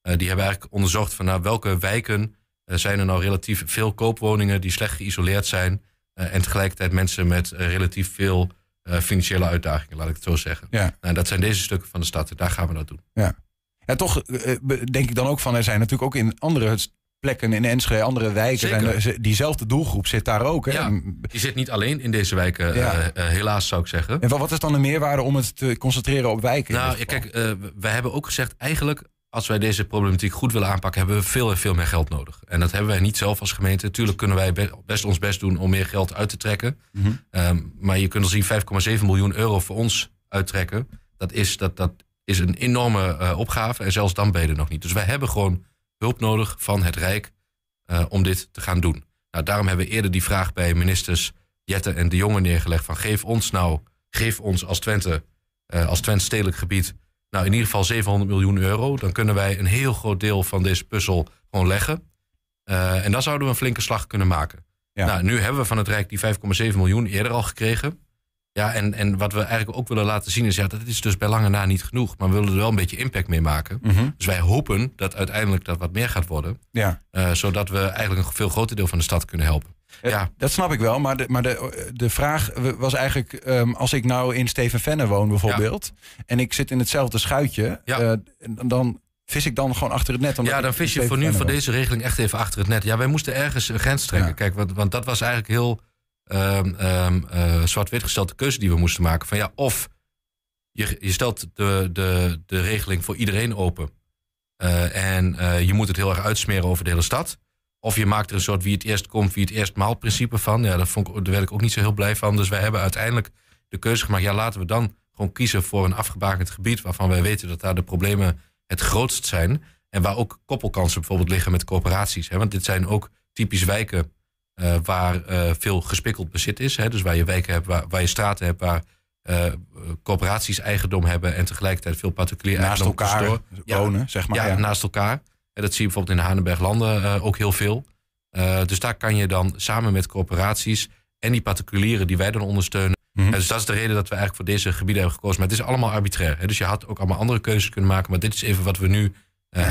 Speaker 14: Die hebben eigenlijk onderzocht van nou, welke wijken zijn er nou relatief veel koopwoningen die slecht geïsoleerd zijn. Eh, en tegelijkertijd mensen met eh, relatief veel eh, financiële uitdagingen, laat ik het zo zeggen.
Speaker 4: Ja.
Speaker 14: Nou, dat zijn deze stukken van de stad en daar gaan we dat doen.
Speaker 4: Ja. Ja, toch denk ik dan ook van, er zijn natuurlijk ook in andere plekken in Enschede, andere wijken, zijn ze- diezelfde doelgroep zit daar ook. Hè?
Speaker 14: Ja, je zit niet alleen in deze wijken,
Speaker 4: Ja.
Speaker 14: helaas zou ik zeggen.
Speaker 4: En wa- wat is dan de meerwaarde om het te concentreren op wijken?
Speaker 14: Nou, ja, kijk, eh, wij hebben ook gezegd, eigenlijk als wij deze problematiek goed willen aanpakken, hebben we veel en veel meer geld nodig. En dat hebben wij niet zelf als gemeente. Tuurlijk kunnen wij be- best ons best doen om meer geld uit te trekken.
Speaker 4: Mhm.
Speaker 14: Ehm, maar je kunt al zien, 5,7 miljoen euro voor ons uittrekken. Dat is, dat, dat is een enorme eh, opgave. En zelfs dan ben je er nog niet. Dus wij hebben gewoon hulp nodig van het Rijk eh, om dit te gaan doen. Nou, daarom hebben we eerder die vraag bij ministers Jette en De Jonge neergelegd. Van geef ons nou, geef ons als Twente, eh, als Twente stedelijk gebied... nou in ieder geval 700 miljoen euro. Dan kunnen wij een heel groot deel van deze puzzel gewoon leggen. Eh, en dan zouden we een flinke slag kunnen maken.
Speaker 4: Ja.
Speaker 14: Nou, nu hebben we van het Rijk die 5,7 miljoen eerder al gekregen. Ja, en, en wat we eigenlijk ook willen laten zien is... ja, dat is dus bij lange na niet genoeg. Maar we willen er wel een beetje impact mee maken.
Speaker 4: Mhm.
Speaker 14: Dus wij hopen dat uiteindelijk dat wat meer gaat worden.
Speaker 4: Ja.
Speaker 14: eh, zodat we eigenlijk een veel groter deel van de stad kunnen helpen. Ja,
Speaker 4: Dat snap ik wel, maar de, maar de, de vraag was eigenlijk... ehm, als ik nou in Steven Venne woon bijvoorbeeld... en ik zit in hetzelfde schuitje...
Speaker 14: Ja.
Speaker 4: eh, dan vis ik dan gewoon achter het net?
Speaker 14: Ja, dan vis je voor nu voor deze regeling echt even achter het net. Ja, wij moesten ergens een grens trekken. Kijk, want, want dat was eigenlijk heel ehm, ehm, eh, zwart-wit gestelde keuze die we moesten maken. Van ja, of je, je stelt de, de, de regeling voor iedereen open. eh, en eh, je moet het heel erg uitsmeren over de hele stad. Of je maakt er een soort wie het eerst komt, wie het eerst maalt principe van. Ja, daar, vond ik, daar werd ik ook niet zo heel blij van. Dus wij hebben uiteindelijk de keuze gemaakt. Ja, laten we dan gewoon kiezen voor een afgebakend gebied... waarvan wij weten dat daar de problemen het grootst zijn. En waar ook koppelkansen bijvoorbeeld liggen met corporaties. Hè? Want dit zijn ook typisch wijken eh, waar eh, veel gespikkeld bezit is. Hè? Dus waar je wijken hebt, waar, waar je straten hebt... waar eh, corporaties eigendom hebben... en tegelijkertijd veel particulier
Speaker 4: Naast
Speaker 14: eigendom
Speaker 4: elkaar
Speaker 14: tussendoor.
Speaker 4: wonen, zeg maar,
Speaker 14: Ja,
Speaker 4: ja.
Speaker 14: naast elkaar. En dat zie je bijvoorbeeld in de Hanenberglanden uh, ook heel veel. Uh, dus daar kan je dan samen met corporaties en die particulieren die wij dan ondersteunen. Uh, dus dat is de reden dat we eigenlijk voor deze gebieden hebben gekozen. Maar het is allemaal arbitrair. Hè? Dus je had ook allemaal andere keuzes kunnen maken. Maar dit is even wat we nu uh,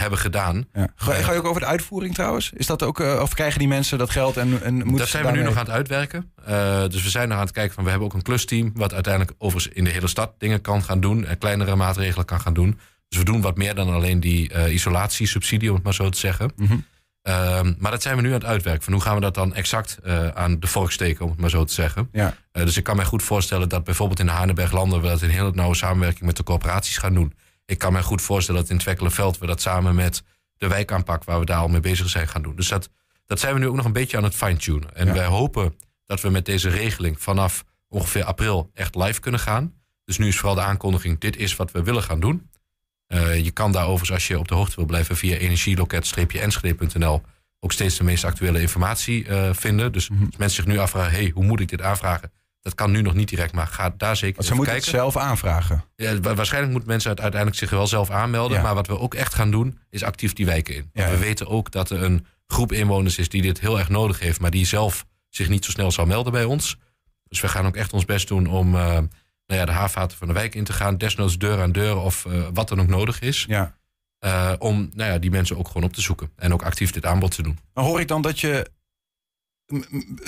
Speaker 14: hebben gedaan.
Speaker 4: Ja. Ga, ga, je ook over de uitvoering trouwens? Is dat ook, uh, of krijgen die mensen dat geld en, en moeten
Speaker 14: Dat zijn we nu nog aan het uitwerken. Uh, dus we zijn nog aan het kijken van we hebben ook een klusteam. Wat uiteindelijk overigens in de hele stad dingen kan gaan doen. En kleinere maatregelen kan gaan doen. Dus we doen wat meer dan alleen die uh, isolatiesubsidie, om het maar zo te zeggen.
Speaker 4: Mhm.
Speaker 14: Mm -hmm. maar dat zijn we nu aan het uitwerken. Van hoe gaan we dat dan exact uh, aan de vork steken, om het maar zo te zeggen.
Speaker 4: Ja.
Speaker 14: Uh, dus ik kan mij goed voorstellen dat bijvoorbeeld in de Hanenberglanden... we dat in heel nauwe samenwerking met de corporaties gaan doen. Ik kan mij goed voorstellen dat in Twekkelenveld... we dat samen met de wijkaanpak waar we daar al mee bezig zijn gaan doen. Dus dat, dat zijn we nu ook nog een beetje aan het fine-tunen. En ja. wij hopen dat we met deze regeling vanaf ongeveer april echt live kunnen gaan. Dus nu is vooral de aankondiging, dit is wat we willen gaan doen. Uh, je kan daarover, als je op de hoogte wil blijven, via energieloket-enschede.nl ook steeds de meest actuele informatie uh, vinden. Dus
Speaker 4: Mm -hmm.
Speaker 14: als mensen zich nu afvragen, hey, hoe moet ik dit aanvragen? Dat kan nu nog niet direct, maar ga daar zeker
Speaker 4: Want ze moeten
Speaker 14: kijken.
Speaker 4: het zelf aanvragen.
Speaker 14: Ja, waarschijnlijk moeten mensen het uiteindelijk zich wel zelf aanmelden. Ja. Maar wat we ook echt gaan doen, is actief die wijken in. Ja. We weten ook dat er een groep inwoners is die dit heel erg nodig heeft... maar die zelf zich niet zo snel zal melden bij ons. Dus we gaan ook echt ons best doen om uh, nou ja, de haarvaten van de wijk in te gaan. Desnoods deur aan deur of uh, wat dan ook nodig is.
Speaker 4: Ja.
Speaker 14: Uh, om nou ja, die mensen ook gewoon op te zoeken. En ook actief dit aanbod te doen.
Speaker 4: Maar hoor ik dan dat je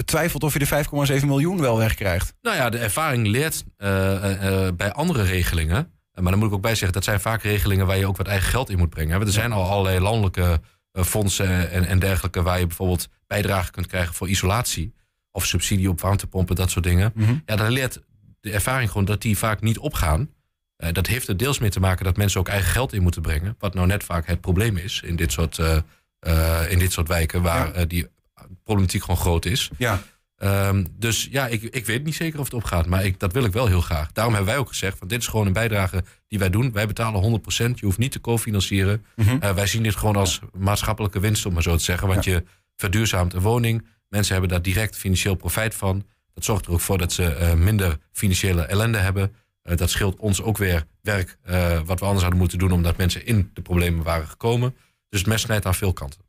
Speaker 4: twijfelt of je de 5,7 miljoen wel wegkrijgt?
Speaker 14: Nou ja, de ervaring leert uh, bij andere regelingen. Maar dan moet ik ook bij zeggen, dat zijn vaak regelingen waar je ook wat eigen geld in moet brengen. Er zijn al allerlei landelijke fondsen en, en dergelijke waar je bijvoorbeeld bijdrage kunt krijgen voor isolatie. Of subsidie op warmtepompen, dat soort dingen.
Speaker 4: Mhm.
Speaker 14: Ja, dan leert de ervaring gewoon dat die vaak niet opgaan. Uh, dat heeft er deels mee te maken dat mensen ook eigen geld in moeten brengen. Wat nou net vaak het probleem is in dit soort, uh, uh, in dit soort wijken waar ja. die problematiek gewoon groot is.
Speaker 4: Ja.
Speaker 14: Um, dus ja, ik, ik weet niet zeker of het opgaat, maar ik, dat wil ik wel heel graag. Daarom hebben wij ook gezegd, van dit is gewoon een bijdrage die wij doen. Wij betalen 100%, je hoeft niet te cofinancieren. Mm -hmm. wij zien dit gewoon als maatschappelijke winst, om maar zo te zeggen. Want ja. je verduurzaamt een woning. Mensen hebben daar direct financieel profijt van. Dat zorgt er ook voor dat ze minder financiële ellende hebben. Uh, dat scheelt ons ook weer werk uh, wat we anders hadden moeten doen... omdat mensen in de problemen waren gekomen. Dus het mes snijdt aan veel kanten.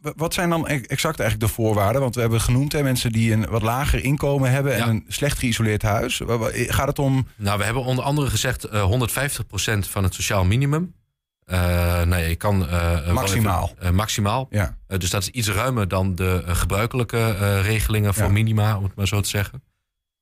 Speaker 4: Wat zijn dan exact eigenlijk de voorwaarden? Want we hebben genoemd hè, mensen die een wat lager inkomen hebben... en ja. een slecht geïsoleerd huis. Gaat het om...
Speaker 14: Nou, we hebben onder andere gezegd uh, 150% van het sociaal minimum. Nee, ik kan...
Speaker 4: maximaal.
Speaker 14: Even, maximaal.
Speaker 4: Ja.
Speaker 14: dus dat is iets ruimer dan de gebruikelijke regelingen voor
Speaker 4: Ja.
Speaker 14: minima, om het maar zo te zeggen.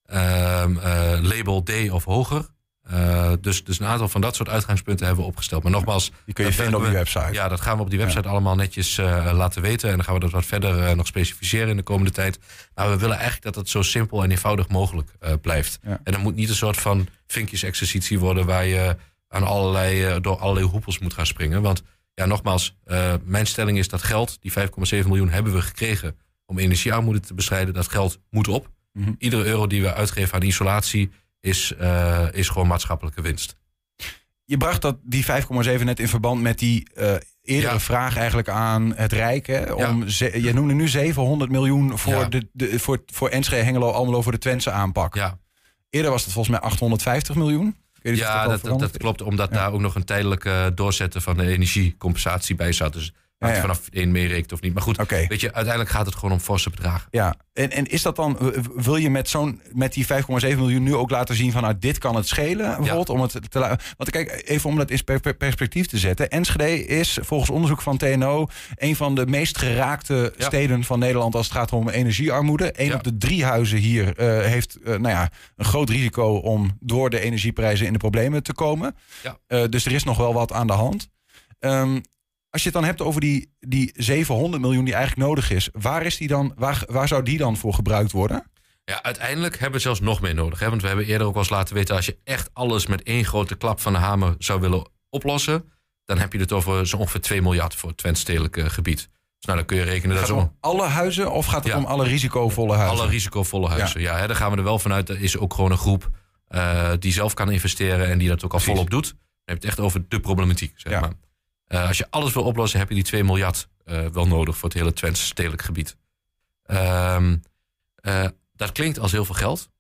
Speaker 14: Ehm, eh, label D of hoger. Eh, dus, dus een aantal van dat soort uitgangspunten hebben we opgesteld. Maar nogmaals...
Speaker 4: Die kun je vinden op die website.
Speaker 14: Ja, dat gaan we op die website allemaal netjes eh, laten weten. En dan gaan we dat wat verder eh, nog specificeren in de komende tijd. Maar we willen eigenlijk dat het zo simpel en eenvoudig mogelijk eh, blijft.
Speaker 4: Ja.
Speaker 14: En dat moet niet een soort van vinkjes-exercitie worden... waar je aan allerlei, eh, door allerlei hoepels moet gaan springen. Want ja, nogmaals, eh, mijn stelling is dat geld... die 5,7 miljoen hebben we gekregen om energiearmoede te bestrijden. Dat geld moet op.
Speaker 4: Mhm.
Speaker 14: Iedere euro die we uitgeven aan isolatie is, eh, is gewoon maatschappelijke winst.
Speaker 4: Je bracht dat die 5,7 net in verband met die eerdere
Speaker 14: Ja.
Speaker 4: vraag eigenlijk aan het Rijk. Hè, om je noemde nu 700 miljoen voor,
Speaker 14: Ja.
Speaker 4: de, de, voor, voor Enschede, Hengelo, Almelo voor de Twentse aanpak.
Speaker 14: Ja.
Speaker 4: Eerder was het volgens mij 850 miljoen.
Speaker 14: Ja, dat, dat, klopt, omdat daar ook nog een tijdelijke doorzetten van de energiecompensatie bij zat. Dus
Speaker 4: Ja, ja.
Speaker 14: vanaf één meerekent of niet. Maar goed, weet je, uiteindelijk gaat het gewoon om forse bedragen.
Speaker 4: Ja, en, en is dat dan, wil je met, zo'n, met die 5,7 miljoen nu ook laten zien van nou, dit kan het schelen? Bijvoorbeeld, om het te, want kijk, even om dat in per- per- perspectief te zetten. Enschede is volgens onderzoek van TNO een van de meest geraakte steden van Nederland als het gaat om energiearmoede.
Speaker 14: Ja.
Speaker 4: op de drie huizen hier eh, heeft eh, nou ja, een groot risico om door de energieprijzen in de problemen te komen.
Speaker 14: Ja.
Speaker 4: Eh, dus er is nog wel wat aan de hand. Ehm, als je het dan hebt over die, die 700 miljoen die eigenlijk nodig is, waar, is die dan, waar, waar zou die dan voor gebruikt worden?
Speaker 14: Ja, uiteindelijk hebben we zelfs nog meer nodig. Hè? Want we hebben eerder ook eens laten weten... als je echt alles met één grote klap van de hamer zou willen oplossen... dan heb je het over zo ongeveer 2 miljard voor het Twents stedelijk gebied. Dus nou, dan kun je rekenen...
Speaker 4: Gaat
Speaker 14: dat
Speaker 4: het
Speaker 14: zo...
Speaker 4: om alle huizen of gaat het
Speaker 14: Ja.
Speaker 4: om alle risicovolle huizen?
Speaker 14: Alle risicovolle huizen. Ja, hè, daar gaan we er wel vanuit. Er is ook gewoon een groep eh, die zelf kan investeren en die dat ook al volop doet. Dan heb je het echt over de problematiek. Zeg maar. Eh, als je alles wil oplossen, heb je die 2 miljard eh, wel nodig voor het hele Twents stedelijk gebied. Ehm, eh, dat klinkt als heel veel geld.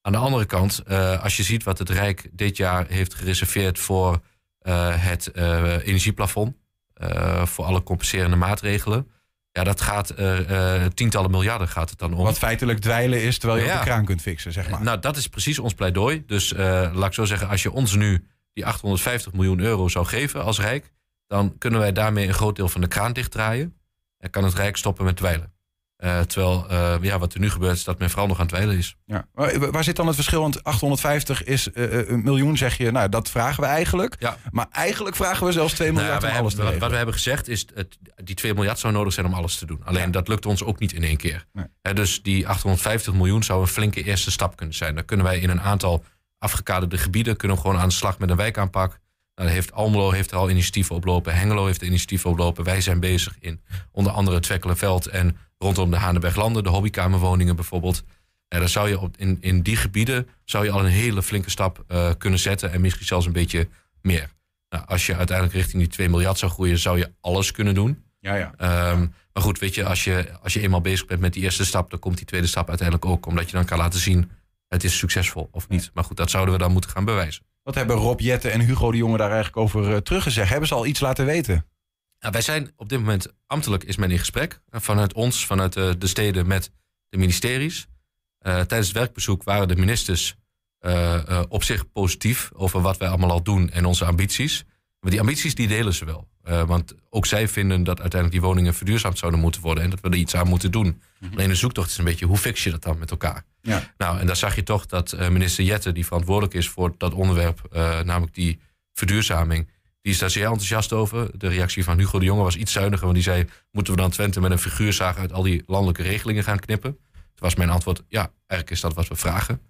Speaker 14: Aan de andere kant, als je ziet wat het Rijk dit jaar heeft gereserveerd voor het energieplafond, voor alle compenserende maatregelen. Ja, dat gaat tientallen miljarden gaat het dan om.
Speaker 4: Wat feitelijk dweilen is terwijl je
Speaker 14: Ja.
Speaker 4: op de kraan kunt fixen, zeg maar.
Speaker 14: Nou, dat is precies ons pleidooi. Dus laat ik zo zeggen, als je ons nu die 850 miljoen euro zou geven als Rijk, dan kunnen wij daarmee een groot deel van de kraan dichtdraaien. En kan het Rijk stoppen met dweilen. Eh, terwijl eh, ja, wat er nu gebeurt, is dat men vooral nog aan het dweilen is.
Speaker 4: Ja. Maar waar zit dan het verschil? Want 850 is eh, eh, een miljoen, zeg je. Nou, dat vragen we eigenlijk.
Speaker 14: Ja.
Speaker 4: Maar eigenlijk vragen we zelfs 2
Speaker 14: Nou
Speaker 4: miljard
Speaker 14: ja, wij
Speaker 4: om alles te
Speaker 14: hebben- wat, we hebben gezegd is, het, die 2 miljard zou nodig zijn om alles te doen. Alleen dat lukt ons ook niet in één keer. Dus die 850 miljoen zou een flinke eerste stap kunnen zijn. Dan kunnen wij in een aantal afgekaderde gebieden kunnen we gewoon aan de slag met een wijkaanpak. Nou, heeft Almelo heeft er al initiatieven oplopen. Hengelo heeft er initiatieven oplopen. Wij zijn bezig in onder andere het Twekkelenveld en rondom de Hanenberglanden, de hobbykamerwoningen bijvoorbeeld. Ja, dan zou je op, in, in die gebieden zou je al een hele flinke stap eh, kunnen zetten en misschien zelfs een beetje meer. Nou, als je uiteindelijk richting die 2 miljard zou groeien, zou je alles kunnen doen.
Speaker 4: Ja, ja.
Speaker 14: Ehm, maar goed, weet je als, je, als je eenmaal bezig bent met die eerste stap, dan komt die tweede stap uiteindelijk ook. Omdat je dan kan laten zien, het is succesvol of niet. Maar goed, dat zouden we dan moeten gaan bewijzen.
Speaker 4: Wat hebben Rob Jetten en Hugo de Jonge daar eigenlijk over eh, teruggezegd? Hebben ze al iets laten weten?
Speaker 14: Nou, wij zijn op dit moment, ambtelijk is men in gesprek. eh, Vanuit ons, vanuit de, de steden met de ministeries. Eh, tijdens het werkbezoek waren de ministers eh, eh, op zich positief over wat wij allemaal al doen en onze ambities. Maar die ambities die delen ze wel. Eh, want ook zij vinden dat uiteindelijk die woningen verduurzaamd zouden moeten worden en dat we er iets aan moeten doen. Alleen de zoektocht is een beetje hoe fix je dat dan met elkaar?
Speaker 4: Ja.
Speaker 14: Nou, en daar zag je toch dat eh, minister Jette, die verantwoordelijk is voor dat onderwerp, eh, namelijk die verduurzaming, die is daar zeer enthousiast over. De reactie van Hugo de Jonge was iets zuiniger, want die zei: Moeten we dan Twente met een figuurzaag uit al die landelijke regelingen gaan knippen? Toen was mijn antwoord: Ja, eigenlijk is dat wat we vragen.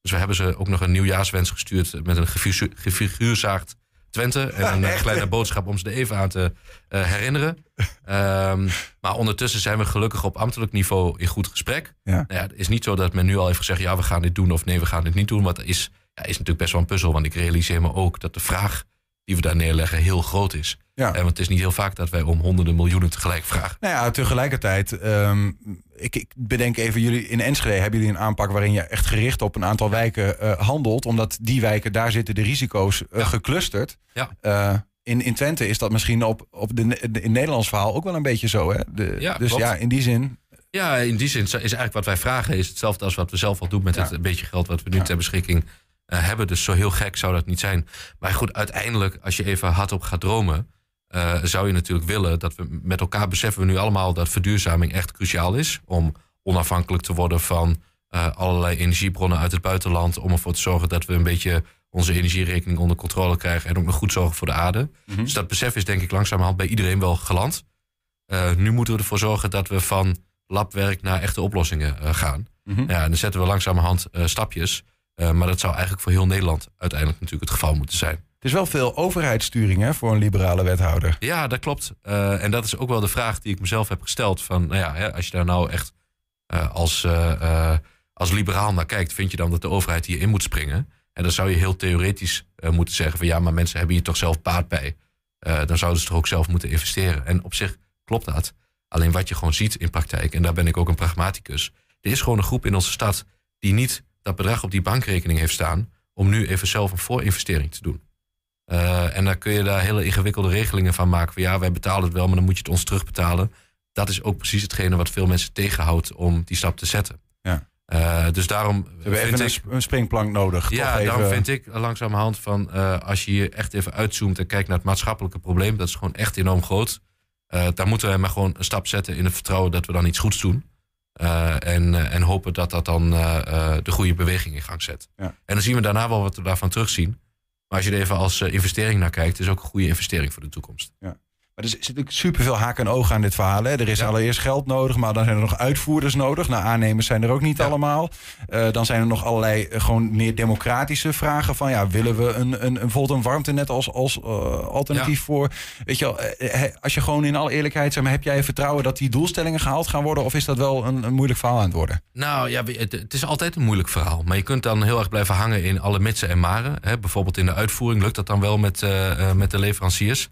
Speaker 14: Dus we hebben ze ook nog een nieuwjaarswens gestuurd met een gefiguurzaagd Twente. En een *laughs* eh, kleine boodschap om ze er even aan te eh, herinneren. Ehm, maar ondertussen zijn we gelukkig op ambtelijk niveau in goed gesprek.
Speaker 4: Ja.
Speaker 14: Nou ja, het is niet zo dat men nu al heeft gezegd: ja, we gaan dit doen of nee, we gaan dit niet doen. Want dat is, ja, is natuurlijk best wel een puzzel. Want ik realiseer me ook dat de vraag die we daar neerleggen heel groot is.
Speaker 4: Ja.
Speaker 14: En want het is niet heel vaak dat wij om honderden miljoenen tegelijk vragen.
Speaker 4: Nou ja, tegelijkertijd, ehm, ik, ik bedenk even, jullie in Enschede hebben jullie een aanpak waarin je echt gericht op een aantal wijken eh, handelt. Omdat die wijken, daar zitten de risico's eh, geclusterd.
Speaker 14: Ja.
Speaker 4: Eh, in, in Twente is dat misschien op, op de, de- in Nederlands verhaal ook wel een beetje zo. Hè? De,
Speaker 14: Ja,
Speaker 4: dus
Speaker 14: klopt.
Speaker 4: ja, in die zin.
Speaker 14: Ja, in die zin is eigenlijk wat wij vragen is hetzelfde als wat we zelf al doen met het beetje geld wat we nu ter beschikking eh, hebben. Dus zo heel gek zou dat niet zijn. Maar goed, uiteindelijk, als je even hardop gaat dromen, eh, zou je natuurlijk willen dat we met elkaar beseffen we nu allemaal dat verduurzaming echt cruciaal is om onafhankelijk te worden van eh, allerlei energiebronnen uit het buitenland. Om ervoor te zorgen dat we een beetje onze energierekening onder controle krijgen en ook nog goed zorgen voor de aarde. Dus dat besef is denk ik langzamerhand bij iedereen wel geland. Nu moeten we ervoor zorgen dat we van labwerk naar echte oplossingen gaan.
Speaker 4: Mhm.
Speaker 14: Ja, en dan zetten we langzamerhand stapjes. Eh, maar dat zou eigenlijk voor heel Nederland uiteindelijk natuurlijk het geval moeten zijn.
Speaker 4: Het is wel veel overheidssturing hè, voor een liberale wethouder.
Speaker 14: Ja, dat klopt. Eh, en dat is ook wel de vraag die ik mezelf heb gesteld. Van, nou ja, hè, als je daar nou echt eh, als, als liberaal naar kijkt, vind je dan dat de overheid hierin moet springen? En dan zou je heel theoretisch moeten zeggen van ja, maar mensen hebben hier toch zelf baat bij. Dan zouden ze toch ook zelf moeten investeren. En op zich klopt dat. Alleen wat je gewoon ziet in praktijk, en daar ben ik ook een pragmaticus. Er is gewoon een groep in onze stad die niet dat bedrag op die bankrekening heeft staan om nu even zelf een voorinvestering te doen. Eh, en dan kun je daar hele ingewikkelde regelingen van maken. Van ja, wij betalen het wel, maar dan moet je het ons terugbetalen. Dat is ook precies hetgene wat veel mensen tegenhoudt om die stap te zetten.
Speaker 4: Ja.
Speaker 14: Eh, dus daarom
Speaker 4: We hebben
Speaker 14: vind
Speaker 4: even een
Speaker 14: ik,
Speaker 4: sp- een springplank nodig.
Speaker 14: ja,
Speaker 4: toch even,
Speaker 14: daarom vind ik langzamerhand van eh, als je hier echt even uitzoomt en kijkt naar het maatschappelijke probleem, dat is gewoon echt enorm groot. Daar moeten we maar gewoon een stap zetten in het vertrouwen dat we dan iets goeds doen. Eh, en, eh, en hopen dat dat dan eh, de goede beweging in gang zet.
Speaker 4: Ja.
Speaker 14: En dan zien we daarna wel wat we daarvan terugzien. Maar als je er even als investering naar kijkt, is het ook een goede investering voor de toekomst.
Speaker 4: Ja. Maar er zit natuurlijk superveel haken en ogen aan dit verhaal. Hè. Er is allereerst geld nodig, maar dan zijn er nog uitvoerders nodig. Nou, aannemers zijn er ook niet allemaal. Eh, dan zijn er nog allerlei eh, gewoon meer democratische vragen. Van ja, willen we een, een, een, bijvoorbeeld een warmtenet als, als eh, alternatief voor? Weet je wel, als je gewoon in alle eerlijkheid zegt, maar heb jij vertrouwen dat die doelstellingen gehaald gaan worden? Of is dat wel een, een moeilijk verhaal aan het worden?
Speaker 14: Nou ja, het, het is altijd een moeilijk verhaal. Maar je kunt dan heel erg blijven hangen in alle mitsen en maren. Hè. Bijvoorbeeld in de uitvoering lukt dat dan wel met, met de leveranciers.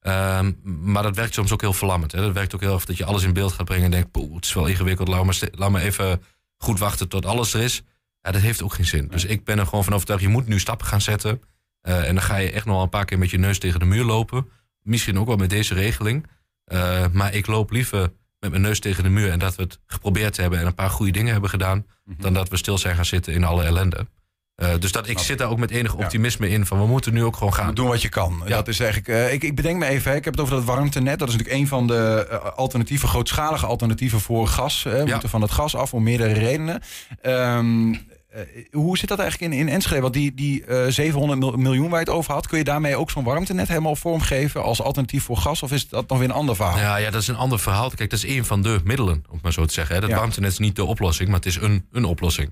Speaker 14: Ehm, maar dat werkt soms ook heel verlammend. Hè. Dat werkt ook heel erg dat je alles in beeld gaat brengen en denkt, poeh, het is wel ingewikkeld, laat maar, laat maar even goed wachten tot alles er is. Ja, dat heeft ook geen zin. Dus ik ben er gewoon van overtuigd, je moet nu stappen gaan zetten. Eh, en dan ga je echt nog wel een paar keer met je neus tegen de muur lopen. Misschien ook wel met deze regeling. Eh, maar ik loop liever met mijn neus tegen de muur en dat we het geprobeerd hebben en een paar goede dingen hebben gedaan, dan dat we stil zijn gaan zitten in alle ellende. Eh, dus dat, ik zit daar ook met enig optimisme in van we moeten nu ook gewoon gaan.
Speaker 4: Doen wat je kan. Dat is eigenlijk. eh, ik, ik bedenk me even, hè, ik heb het over dat warmtenet. Dat is natuurlijk een van de eh, alternatieven, grootschalige alternatieven voor gas. Hè. We moeten van het gas af om meerdere redenen. Ehm, eh, hoe zit dat eigenlijk in, in Enschede? Want die, die eh, 700 mil- miljoen waar je het over had, kun je daarmee ook zo'n warmtenet helemaal vormgeven als alternatief voor gas? Of is dat nog weer een ander verhaal?
Speaker 14: Ja, ja, dat is een ander verhaal. Kijk, dat is één van de middelen, om maar zo te zeggen. Hè. Dat
Speaker 4: Ja.
Speaker 14: warmtenet is niet de oplossing, maar het is een, een oplossing.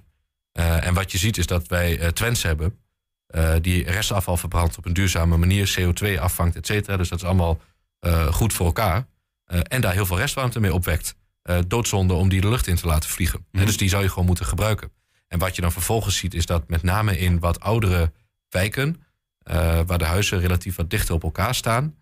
Speaker 14: Eh, en wat je ziet is dat wij eh Twents hebben, eh, die restafval verbrandt op een duurzame manier, CO2 afvangt, et cetera. Dus dat is allemaal goed voor elkaar. En daar heel veel restwarmte mee opwekt. Doodzonde om die de lucht in te laten vliegen. Hè, dus die zou je gewoon moeten gebruiken. En wat je dan vervolgens ziet, is dat met name in wat oudere wijken, waar de huizen relatief wat dichter op elkaar staan,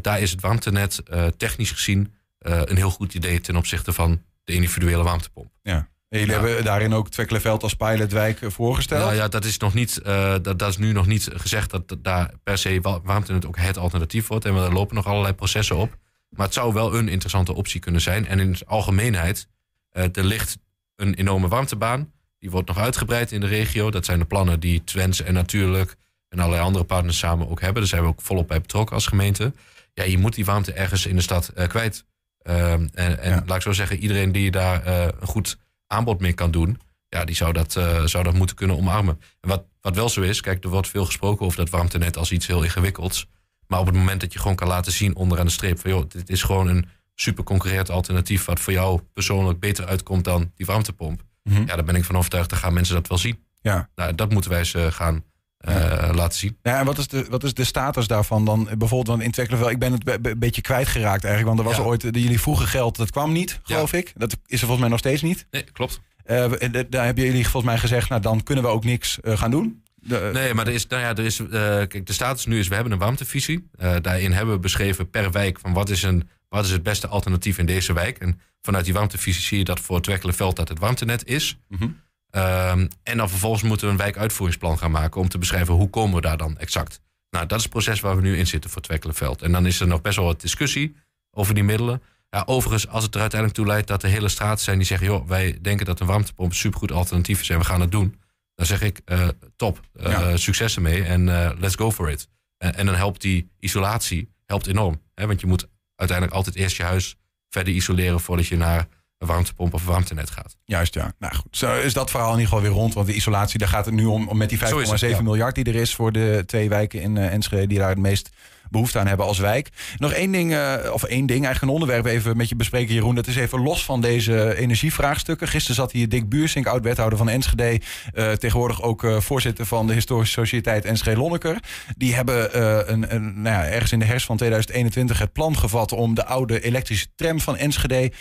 Speaker 14: daar is het warmtenet technisch gezien een heel goed idee ten opzichte van de individuele warmtepomp.
Speaker 4: Ja. En jullie hebben daarin ook Twekkelenveld als pilotwijk eh, voorgesteld.
Speaker 14: Nou ja, dat is, nog niet, eh, dat, dat is nu nog niet gezegd dat dat daar per se wa- warmtenet ook het alternatief wordt. En er lopen nog allerlei processen op. Maar het zou wel een interessante optie kunnen zijn. En in de algemeenheid, eh, er ligt een enorme warmtebaan. Die wordt nog uitgebreid in de regio. Dat zijn de plannen die Twents en Natuurlijk en allerlei andere partners samen ook hebben. Daar zijn we ook volop bij betrokken als gemeente. Ja, je moet die warmte ergens in de stad kwijt. Ehm, en en laat ik zo zeggen, iedereen die daar een goed aanbod mee kan doen, ja, die zou dat, eh, zou dat moeten kunnen omarmen. En wat, wat wel zo is, kijk, er wordt veel gesproken over dat warmtenet als iets heel ingewikkelds. Maar op het moment dat je gewoon kan laten zien onderaan de streep van joh, dit is gewoon een super concurrerend alternatief wat voor jou persoonlijk beter uitkomt dan die warmtepomp.
Speaker 4: Mhm.
Speaker 14: Ja, daar ben ik van overtuigd, dan gaan mensen dat wel zien.
Speaker 4: Ja.
Speaker 14: Nou, dat moeten wij ze gaan eh, laten zien.
Speaker 4: Ja, en wat is, de, wat is de status daarvan dan? Bijvoorbeeld dan in ik ben het be- be- een beetje kwijtgeraakt eigenlijk. Want er was
Speaker 14: Ja.
Speaker 4: ooit, de, jullie vroegen geld, dat kwam niet, geloof ik. Dat is er volgens mij nog steeds niet.
Speaker 14: Nee, klopt.
Speaker 4: Eh, de- daar hebben jullie volgens mij gezegd, nou dan kunnen we ook niks eh, gaan doen. De-
Speaker 14: Nee, maar er is, nou ja, er is, eh, kijk, de status nu is, we hebben een warmtevisie. Eh, daarin hebben we beschreven per wijk van wat is, een, wat is het beste alternatief in deze wijk. En vanuit die warmtevisie zie je dat voor het Twekkelenveld dat het warmtenet is.
Speaker 4: Mhm.
Speaker 14: Ehm, en dan vervolgens moeten we een wijkuitvoeringsplan gaan maken om te beschrijven hoe komen we daar dan exact. Nou, dat is het proces waar we nu in zitten voor Twekkelenveld. En dan is er nog best wel wat discussie over die middelen. Ja, overigens, als het er uiteindelijk toe leidt dat de hele straten zijn die zeggen: joh, wij denken dat een warmtepomp een supergoed alternatief is en we gaan het doen. Dan zeg ik, eh, top,
Speaker 4: Ja.
Speaker 14: succes ermee en eh, let's go for it. En, en dan helpt die isolatie helpt enorm. Hè? Want je moet uiteindelijk altijd eerst je huis verder isoleren voordat je naar een warmtepomp of warmtenet gaat.
Speaker 4: Juist, ja. Nou goed, zo is dat verhaal in ieder geval weer rond. Want de isolatie, daar gaat het nu om, om met die 5,7
Speaker 14: Zo is het, ja.
Speaker 4: miljard die er is voor de twee wijken in eh, Enschede die daar het meest behoefte aan hebben als wijk. Nog één ding, eh, of één ding, eigenlijk een onderwerp even met je bespreken, Jeroen. Dat is even los van deze energievraagstukken. Gisteren zat hier Dick Buursink, oud-wethouder van Enschede. eh, tegenwoordig ook eh, voorzitter van de Historische Sociëteit Enschede Lonneker. Die hebben een, een, nou ja, ergens in de herfst van 2021 het plan gevat om de oude elektrische tram van Enschede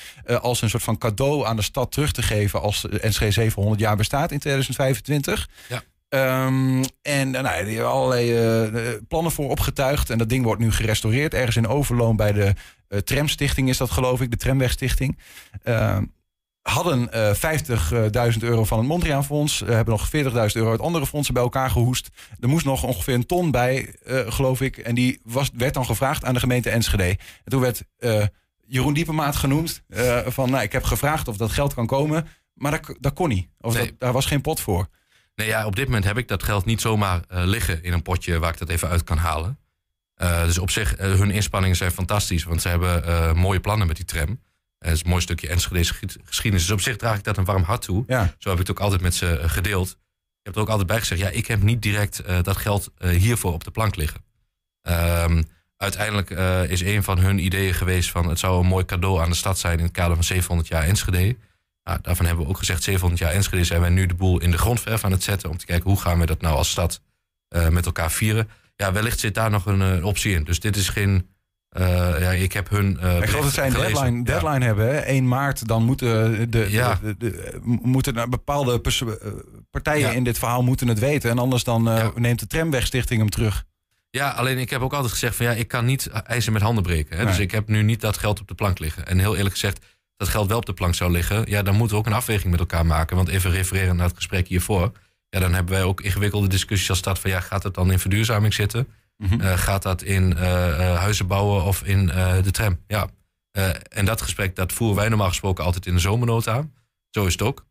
Speaker 4: als een soort van cadeau aan de stad terug te geven als Enschede 700 jaar bestaat in 2025.
Speaker 14: Ja.
Speaker 4: Ehm, en eh, nou, die hebben allerlei eh, eh, plannen voor opgetuigd. En dat ding wordt nu gerestaureerd. Ergens in Overloon bij de Tramstichting is dat geloof ik. De Tramwegstichting. Ehm, hadden eh 50.000 euro van het Mondriaanfonds. Hebben nog 40.000 euro uit andere fondsen bij elkaar gehoest. Er moest nog ongeveer een ton bij, geloof ik. En die was, werd dan gevraagd aan de gemeente Enschede. En toen werd Jeroen Diepemaat genoemd. van, nou, ik heb gevraagd of dat geld kan komen. Maar dat, dat kon niet. Of
Speaker 14: Nee.
Speaker 4: dat, daar was geen pot voor.
Speaker 14: Nee, ja, op dit moment heb ik dat geld niet zomaar eh, liggen in een potje waar ik dat even uit kan halen. Eh, dus op zich, eh, hun inspanningen zijn fantastisch, want ze hebben mooie plannen met die tram. Het is een mooi stukje Enschede geschiedenis. Dus op zich draag ik dat een warm hart toe.
Speaker 4: Ja.
Speaker 14: Zo heb ik het ook altijd met ze gedeeld. ik heb er ook altijd bij gezegd, ja, ik heb niet direct dat geld hiervoor op de plank liggen. Ehm, uiteindelijk is een van hun ideeën geweest van het zou een mooi cadeau aan de stad zijn in het kader van 700 jaar Enschede. Nou, daarvan hebben we ook gezegd, 700 jaar Enschede zijn wij nu de boel in de grondverf aan het zetten om te kijken hoe gaan we dat nou als stad eh, met elkaar vieren. Ja, wellicht zit daar nog een optie in. Dus dit is geen. eh, ja, ik heb hun. eh,
Speaker 4: ik geloof dat zij een deadline,
Speaker 14: Ja.
Speaker 4: deadline hebben. Hè? 1 maart, dan moeten, de,
Speaker 14: Ja.
Speaker 4: de, de, de- moeten bepaalde partijen
Speaker 14: Ja.
Speaker 4: in dit verhaal moeten het weten. En anders dan neemt de Tramwegstichting hem terug.
Speaker 14: Ja, alleen ik heb ook altijd gezegd van ja, ik kan niet eisen met handen breken. Hè? Dus ik heb nu niet dat geld op de plank liggen. En heel eerlijk gezegd, dat geld wel op de plank zou liggen. Ja, dan moeten we ook een afweging met elkaar maken. Want even refereren naar het gesprek hiervoor. Ja, dan hebben wij ook ingewikkelde discussies als stad van ja, gaat het dan in verduurzaming zitten?
Speaker 4: Mhm.
Speaker 14: Eh, gaat dat in eh, eh, huizen bouwen of in de tram? Ja. En dat gesprek dat voeren wij normaal gesproken altijd in de zomernota. Zo is het ook.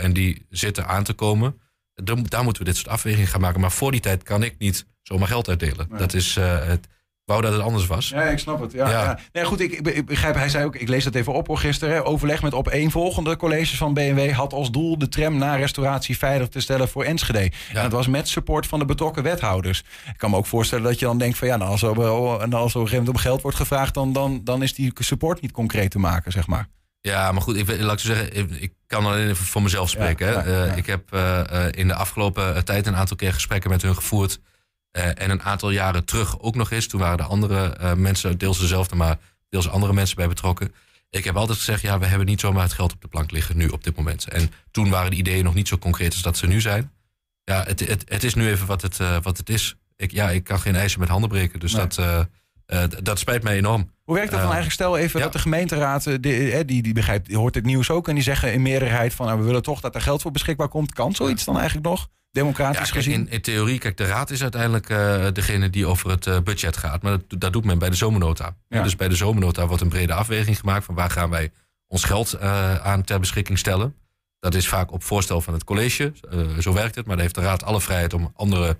Speaker 14: En die zitten aan te komen. Daar moeten we dit soort afwegingen gaan maken. Maar voor die tijd kan ik niet zomaar geld uitdelen.
Speaker 4: Nee.
Speaker 14: Dat is het. Wou dat het anders was.
Speaker 4: Ja, ik snap het. Ja,
Speaker 14: Ja.
Speaker 4: ja. Nee, goed, ik, ik be- ik begrijp, hij zei ook, ik lees dat even op hoor, gisteren. hè, Overleg met opeenvolgende colleges van BMW had als doel de tram na restauratie veilig te stellen voor Enschede. En dat was met support van de betrokken wethouders. Ik kan me ook voorstellen dat je dan denkt van ja, nou, als er, en als er op een gegeven moment om geld wordt gevraagd, dan, dan, dan is die support niet concreet te maken, zeg maar.
Speaker 14: Ja, maar goed, ik, laat ik zo zeggen, ik, ik kan alleen even voor mezelf spreken.
Speaker 4: Ja,
Speaker 14: hè.
Speaker 4: ja,
Speaker 14: Eh,
Speaker 4: ja.
Speaker 14: Ik heb eh, eh, in de afgelopen tijd een aantal keer gesprekken met hun gevoerd. Eh, en een aantal jaren terug ook nog eens. Toen waren er andere eh, mensen, deels dezelfde, maar deels andere mensen bij betrokken. Ik heb altijd gezegd, ja, we hebben niet zomaar het geld op de plank liggen nu op dit moment. En toen waren de ideeën nog niet zo concreet als dat ze nu zijn. Ja, het, het, het is nu even wat het, eh, wat het is. Ik, ja, ik kan geen eisen met handen breken, dus
Speaker 4: Nee.
Speaker 14: dat, dat spijt mij enorm.
Speaker 4: Hoe werkt dat dan
Speaker 14: Eh,
Speaker 4: eigenlijk? Stel even
Speaker 14: ja.
Speaker 4: dat de gemeenteraad, eh, die, eh, die, die begrijpt, die hoort het nieuws ook en die zeggen in meerderheid van nou, we willen toch dat er geld voor beschikbaar komt. Kan zoiets dan eigenlijk nog? Democratisch
Speaker 14: Ja, kijk,
Speaker 4: gezien?
Speaker 14: in, in theorie, kijk, de raad is uiteindelijk eh, degene die over het budget gaat. Maar dat, dat doet men bij de zomernota.
Speaker 4: Ja.
Speaker 14: Dus bij de zomernota wordt een brede afweging gemaakt van waar gaan wij ons geld aan ter beschikking stellen. Dat is vaak op voorstel van het college. Zo werkt het. Maar dan heeft de raad alle vrijheid om andere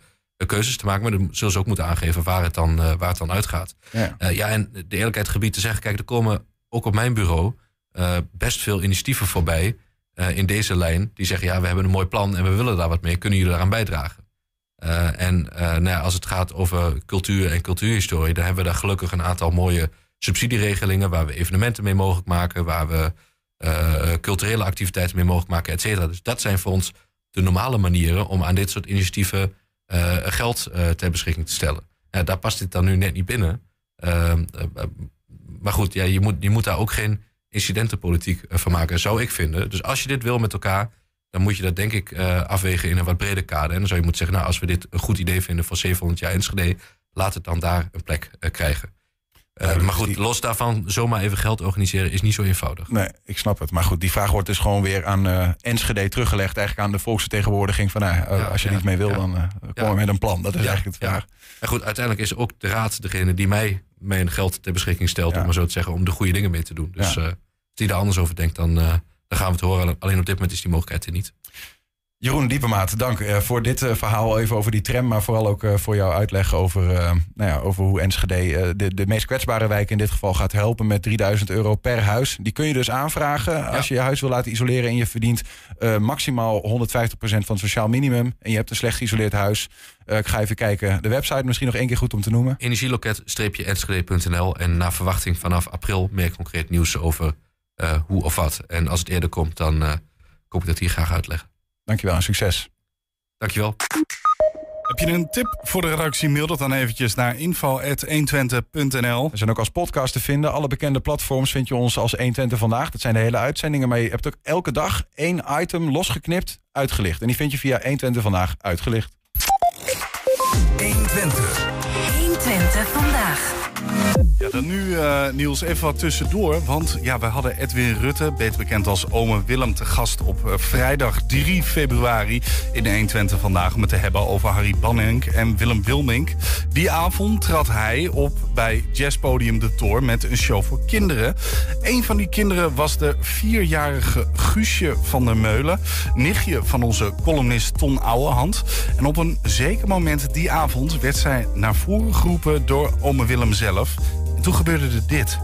Speaker 14: keuzes te maken. Maar dan zullen ze ook moeten aangeven waar het dan, eh, waar het dan uitgaat.
Speaker 4: Ja.
Speaker 14: Eh, ja, en de eerlijkheid gebied te zeggen, kijk, er komen ook op mijn bureau eh, best veel initiatieven voorbij eh, in deze lijn. Die zeggen, ja, we hebben een mooi plan en we willen daar wat mee. Kunnen jullie daaraan bijdragen? Eh, en eh, nou ja, als het gaat over cultuur en cultuurhistorie, dan hebben we daar gelukkig een aantal mooie subsidieregelingen waar we evenementen mee mogelijk maken, waar we eh, culturele activiteiten mee mogelijk maken, et cetera. Dus dat zijn voor ons de normale manieren om aan dit soort initiatieven eh, geld eh, ter beschikking te stellen. Daar past dit dan nu net niet binnen. Ehm, eh, maar goed, ja, je, moet, moet daar ook geen incidentenpolitiek van maken, zou ik vinden. Dus als je dit wil met elkaar, dan moet je dat denk ik afwegen in een wat breder kader. En dan zou je moeten zeggen, nou, als we dit een goed idee vinden voor 700 jaar Enschede, laat het dan daar een plek krijgen. Eh, maar goed, los daarvan, zomaar even geld organiseren is niet zo eenvoudig.
Speaker 4: Nee, ik snap het. Maar goed, die vraag wordt dus gewoon weer aan eh, Enschede teruggelegd. Eigenlijk aan de volksvertegenwoordiging van, nou, eh, als je
Speaker 14: ja,
Speaker 4: niet mee wil,
Speaker 14: ja.
Speaker 4: dan kom je met een plan. Dat is eigenlijk het vraag.
Speaker 14: En goed, uiteindelijk is ook de raad degene die mij mijn geld ter beschikking stelt, om maar zo te zeggen, om de goede dingen mee te doen. Dus als die daar anders over denkt, dan, dan gaan we het horen. Alleen op dit moment is die mogelijkheid er niet.
Speaker 4: Jeroen Diepemaat, dank eh, voor dit eh, verhaal even over die tram. Maar vooral ook eh, voor jouw uitleg over, nou ja, over hoe Enschede de, de meest kwetsbare wijk in dit geval gaat helpen met 3000 euro per huis. Die kun je dus aanvragen als je je huis wil laten isoleren en je verdient maximaal 150% van het sociaal minimum. En je hebt een slecht geïsoleerd huis. Eh, ik ga even kijken. De website misschien nog één keer goed om te noemen.
Speaker 14: Energieloket-enschede.nl en naar verwachting vanaf april meer concreet nieuws over hoe of wat. En als het eerder komt, dan kom ik dat hier graag uitleggen.
Speaker 4: Dankjewel en succes.
Speaker 14: Dankjewel.
Speaker 5: Heb je een tip voor de redactie? Mail dat dan eventjes naar info.120.nl.
Speaker 4: We zijn ook als podcast te vinden. Alle bekende platforms vind je ons als 120 vandaag. Dat zijn de hele uitzendingen. Maar je hebt ook elke dag één item losgeknipt, uitgelicht. En die vind je via 120 vandaag uitgelicht.
Speaker 6: 120. 120 vandaag.
Speaker 5: Nu eh, Niels even wat tussendoor. Want ja, we hadden Edwin Rutte, beter bekend als Ome Willem, te gast op eh, vrijdag 3 februari in de 120 vandaag. Om het te hebben over Harry Banning en Willem Wilmink. Die avond trad hij op bij Jazzpodium De Tour met een show voor kinderen. Een van die kinderen was de vierjarige Guusje van der Meulen. Nichtje van onze columnist Ton Ouwehand. En op een zeker moment die avond werd zij naar voren geroepen door Ome Willem zelf. En toen gebeurde er dit.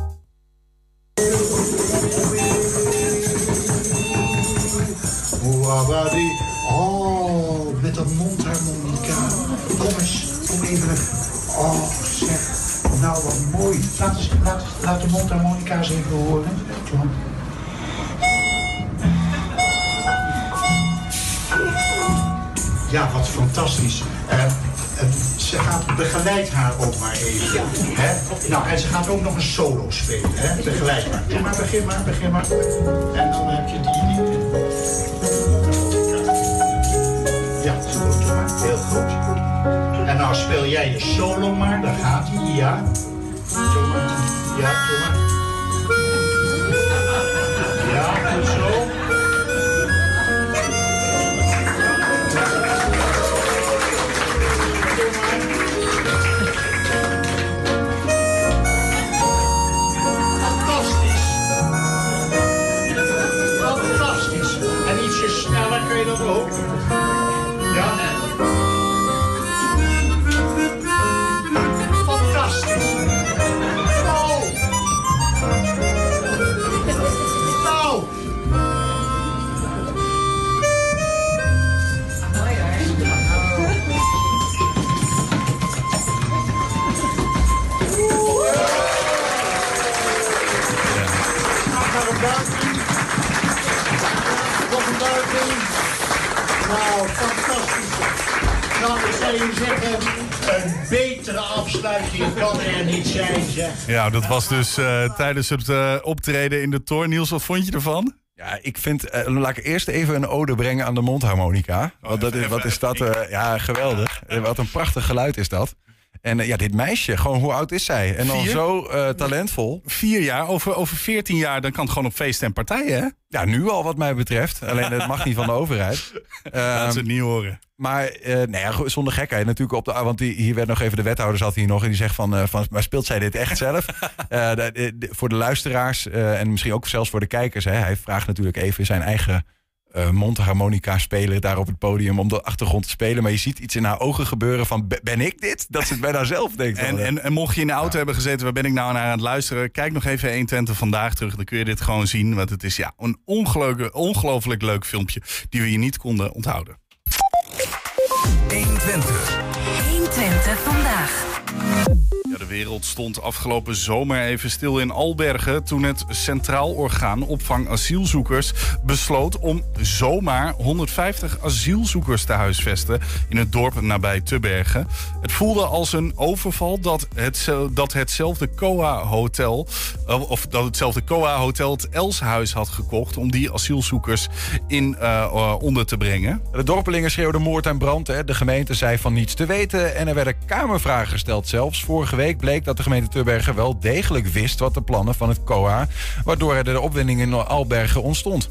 Speaker 15: Oh, met dat mondharmonica. Kom eens, kom even. Oh, zeg. Nou, wat mooi. Laat, eens, laat, de mondharmonica eens even horen. Ja, wat fantastisch. Uh, ze gaat begeleid haar ook maar even. Hè? Nou, en ze gaat ook nog een solo spelen. Hè? Begeleid maar. Doe maar, begin maar, begin maar. En dan heb je die... die ja, goed, doe maar. Heel goed. En nou speel jij de solo maar, daar gaat hij, ja. Doe maar. Ja, doe maar. Dat
Speaker 5: was dus eh, tijdens het eh, optreden in de toren. Niels, wat vond je ervan?
Speaker 4: Ja, ik vind, eh, laat ik eerst even een ode brengen aan de mondharmonica. Want dat is, wat is dat? ja, geweldig. *laughs* Wat een prachtig geluid is dat. En eh, ja, dit meisje, gewoon hoe oud is zij? En dan zo eh, talentvol.
Speaker 5: Vier jaar, over, over 14 jaar, dan kan het gewoon op feesten en partijen, hè?
Speaker 4: Ja, nu al wat mij betreft. Alleen het mag niet van de overheid. *laughs*
Speaker 5: Laat ze het niet horen.
Speaker 4: Maar eh nou ja, go- zonder gekheid natuurlijk op de. Want die, hier werd nog even de wethouder zat hier nog en die zegt van, van maar speelt zij dit echt zelf? *laughs* De- de- de- voor de luisteraars en misschien ook zelfs voor de kijkers. Hè, hij vraagt natuurlijk even zijn eigen eh mondharmonica speler daar op het podium om de achtergrond te spelen. Maar je ziet iets in haar ogen gebeuren van "Ben- ik dit? Dat ze het bijna zelf denkt.
Speaker 5: En, en, en mocht je in de auto hebben gezeten, waar ben ik nou naar aan het luisteren? Kijk nog even 120 vandaag terug, dan kun je dit gewoon zien. Want het is ja, een ongelooflijk, ongelooflijk leuk filmpje die we je niet konden onthouden.
Speaker 6: 120. 120 vandaag.
Speaker 5: De wereld stond afgelopen zomer even stil in Albergen toen het Centraal Orgaan Opvang Asielzoekers besloot om zomaar 150 asielzoekers te huisvesten in het dorp nabij Tubbergen. Het voelde als een overval dat, het, dat hetzelfde COA-hotel, eh, of dat hetzelfde COA-hotel het Elshuis had gekocht om die asielzoekers in eh, eh, onder te brengen.
Speaker 4: De dorpelingen schreeuwden moord en brand. Hè. De gemeente zei van niets te weten. En er werden kamervragen gesteld zelfs. Vorige week bleek dat de gemeente Tubbergen wel degelijk wist... wat de plannen van het COA... waardoor er de opwinding in Albergen ontstond.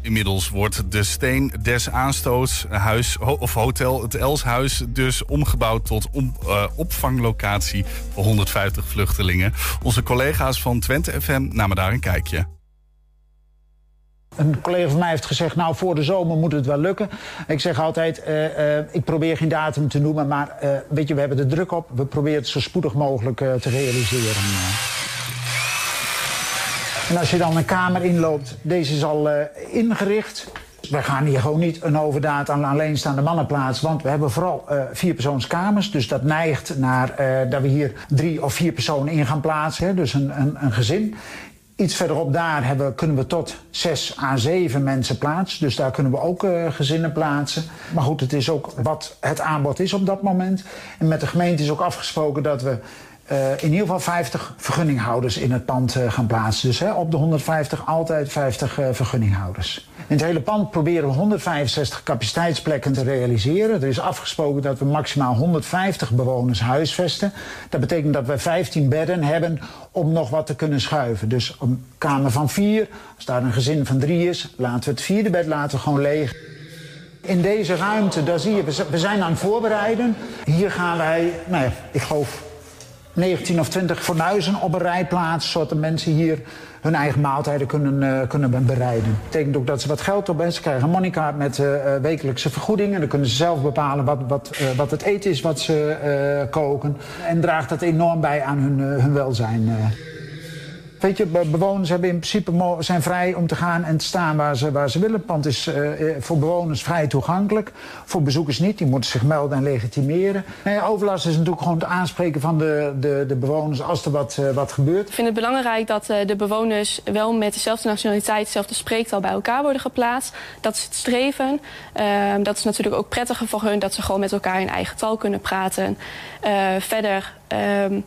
Speaker 5: Inmiddels wordt de Steen des Aanstoots huis, of hotel, het Elshuis, dus omgebouwd tot eh, opvanglocatie voor 150 vluchtelingen. Onze collega's van Twente FM namen daar een kijkje.
Speaker 16: Een collega van mij heeft gezegd, nou voor de zomer moet het wel lukken. Ik zeg altijd, eh, eh, ik probeer geen datum te noemen, maar eh, weet je, we hebben er druk op. We proberen het zo spoedig mogelijk te realiseren. En als je dan een kamer inloopt, deze is al ingericht. Wij gaan hier gewoon niet een overdaad aan alleenstaande mannen plaatsen. Want we hebben vooral eh vierpersoonskamers. Dus dat neigt naar dat we hier drie of vier personen in gaan plaatsen. Dus een, een, een gezin. Iets verderop daar hebben, kunnen we tot zes à zeven mensen plaatsen. Dus daar kunnen we ook eh, gezinnen plaatsen. Maar goed, het is ook wat het aanbod is op dat moment. En met de gemeente is ook afgesproken dat we eh, in ieder geval 50 vergunninghouders in het pand eh, gaan plaatsen. Dus hè, op de 150 altijd 50 eh, vergunninghouders. In het hele pand proberen we 165 capaciteitsplekken te realiseren. Er is afgesproken dat we maximaal 150 bewoners huisvesten. Dat betekent dat we 15 bedden hebben om nog wat te kunnen schuiven. Dus een kamer van vier, als daar een gezin van drie is, laten we het vierde bed laten gewoon leeg. In deze ruimte, daar zie je, we zijn aan het voorbereiden. Hier gaan wij, nou ja, ik geloof 19 of 20 fornuizen op een rij plaatsen, zodat mensen hier hun eigen maaltijden kunnen, eh, kunnen be- bereiden. Dat betekent ook dat ze wat geld op hebben. Ze krijgen een moneycard met eh, eh, wekelijkse vergoedingen. Dan kunnen ze zelf bepalen wat, wat, wat het eten is wat ze koken. En draagt dat enorm bij aan hun, hun welzijn. Weet je, be- bewoners hebben in principe zijn vrij om te gaan en te staan waar ze, waar ze willen. Het pand is eh, eh, voor bewoners vrij toegankelijk. Voor bezoekers niet, die moeten zich melden en legitimeren. Overlast is natuurlijk gewoon het aanspreken van de, de, de bewoners als er wat, eh, wat gebeurt.
Speaker 17: Ik vind het belangrijk dat de bewoners wel met dezelfde nationaliteit, dezelfde spreektaal bij elkaar worden geplaatst. Dat is het streven. Ehm, dat is natuurlijk ook prettiger voor hun dat ze gewoon met elkaar in eigen taal kunnen praten. Verder ehm,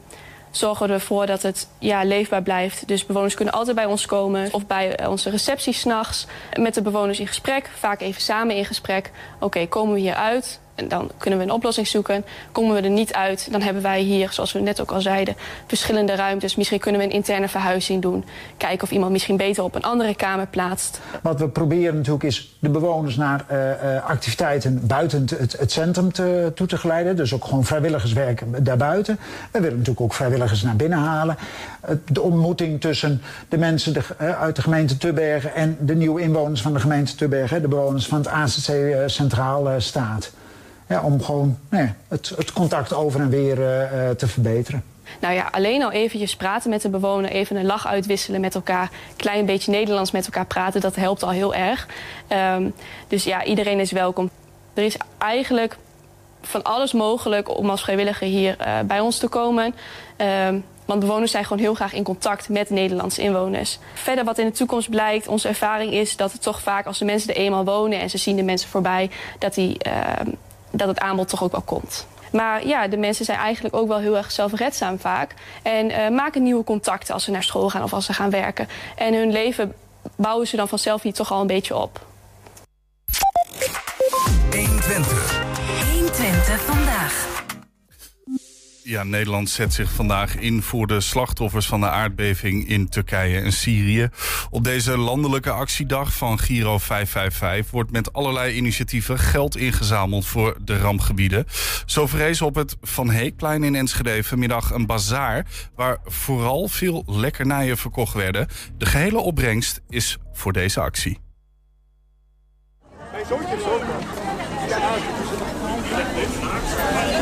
Speaker 17: zorgen we ervoor dat het ja, leefbaar blijft. Dus bewoners kunnen altijd bij ons komen of bij eh, onze receptie s'nachts. Met de bewoners in gesprek, vaak even samen in gesprek. Oké, komen we hier uit? En dan kunnen we een oplossing zoeken. Komen we er niet uit, dan hebben wij hier, zoals we net ook al zeiden, verschillende ruimtes. Misschien kunnen we een interne verhuizing doen. Kijken of iemand misschien beter op een andere kamer plaatst.
Speaker 16: Wat we proberen natuurlijk is de bewoners naar eh, eh, activiteiten buiten het, het, centrum te, toe te geleiden. Dus ook gewoon vrijwilligerswerk daarbuiten. We willen natuurlijk ook vrijwilligers naar binnen halen. De ontmoeting tussen de mensen eh, uit de gemeente Tubbergen en de nieuwe inwoners van de gemeente Tubbergen, de bewoners van het ACC Centraal staat. Ja, om gewoon nou het, het contact over en weer eh, eh, te verbeteren.
Speaker 17: Nou ja, alleen al eventjes praten met de bewoner, even een lach uitwisselen met elkaar, klein beetje Nederlands met elkaar praten, dat helpt al heel erg. Ehm, dus ja, iedereen is welkom. Er is eigenlijk van alles mogelijk om als vrijwilliger hier eh, bij ons te komen. Ehm, want bewoners zijn gewoon heel graag in contact met Nederlandse inwoners. Verder wat in de toekomst blijkt, onze ervaring is dat het toch vaak als de mensen er eenmaal wonen en ze zien de mensen voorbij, dat, die, ehm, dat het aanbod toch ook wel komt. Maar ja, de mensen zijn eigenlijk ook wel heel erg zelfredzaam vaak. En eh, maken nieuwe contacten als ze naar school gaan of als ze gaan werken. En hun leven bouwen ze dan vanzelf hier toch al een beetje op.
Speaker 6: 120. 120 vandaag.
Speaker 5: Ja, Nederland zet zich vandaag in voor de slachtoffers van de aardbeving in Turkije en Syrië. Op deze landelijke actiedag van Giro 555 wordt met allerlei initiatieven geld ingezameld voor de rampgebieden. Zo verrees op het Van Heekplein in Enschede vanmiddag een bazaar waar vooral veel lekkernijen verkocht werden. De gehele opbrengst is voor deze actie.
Speaker 18: Ik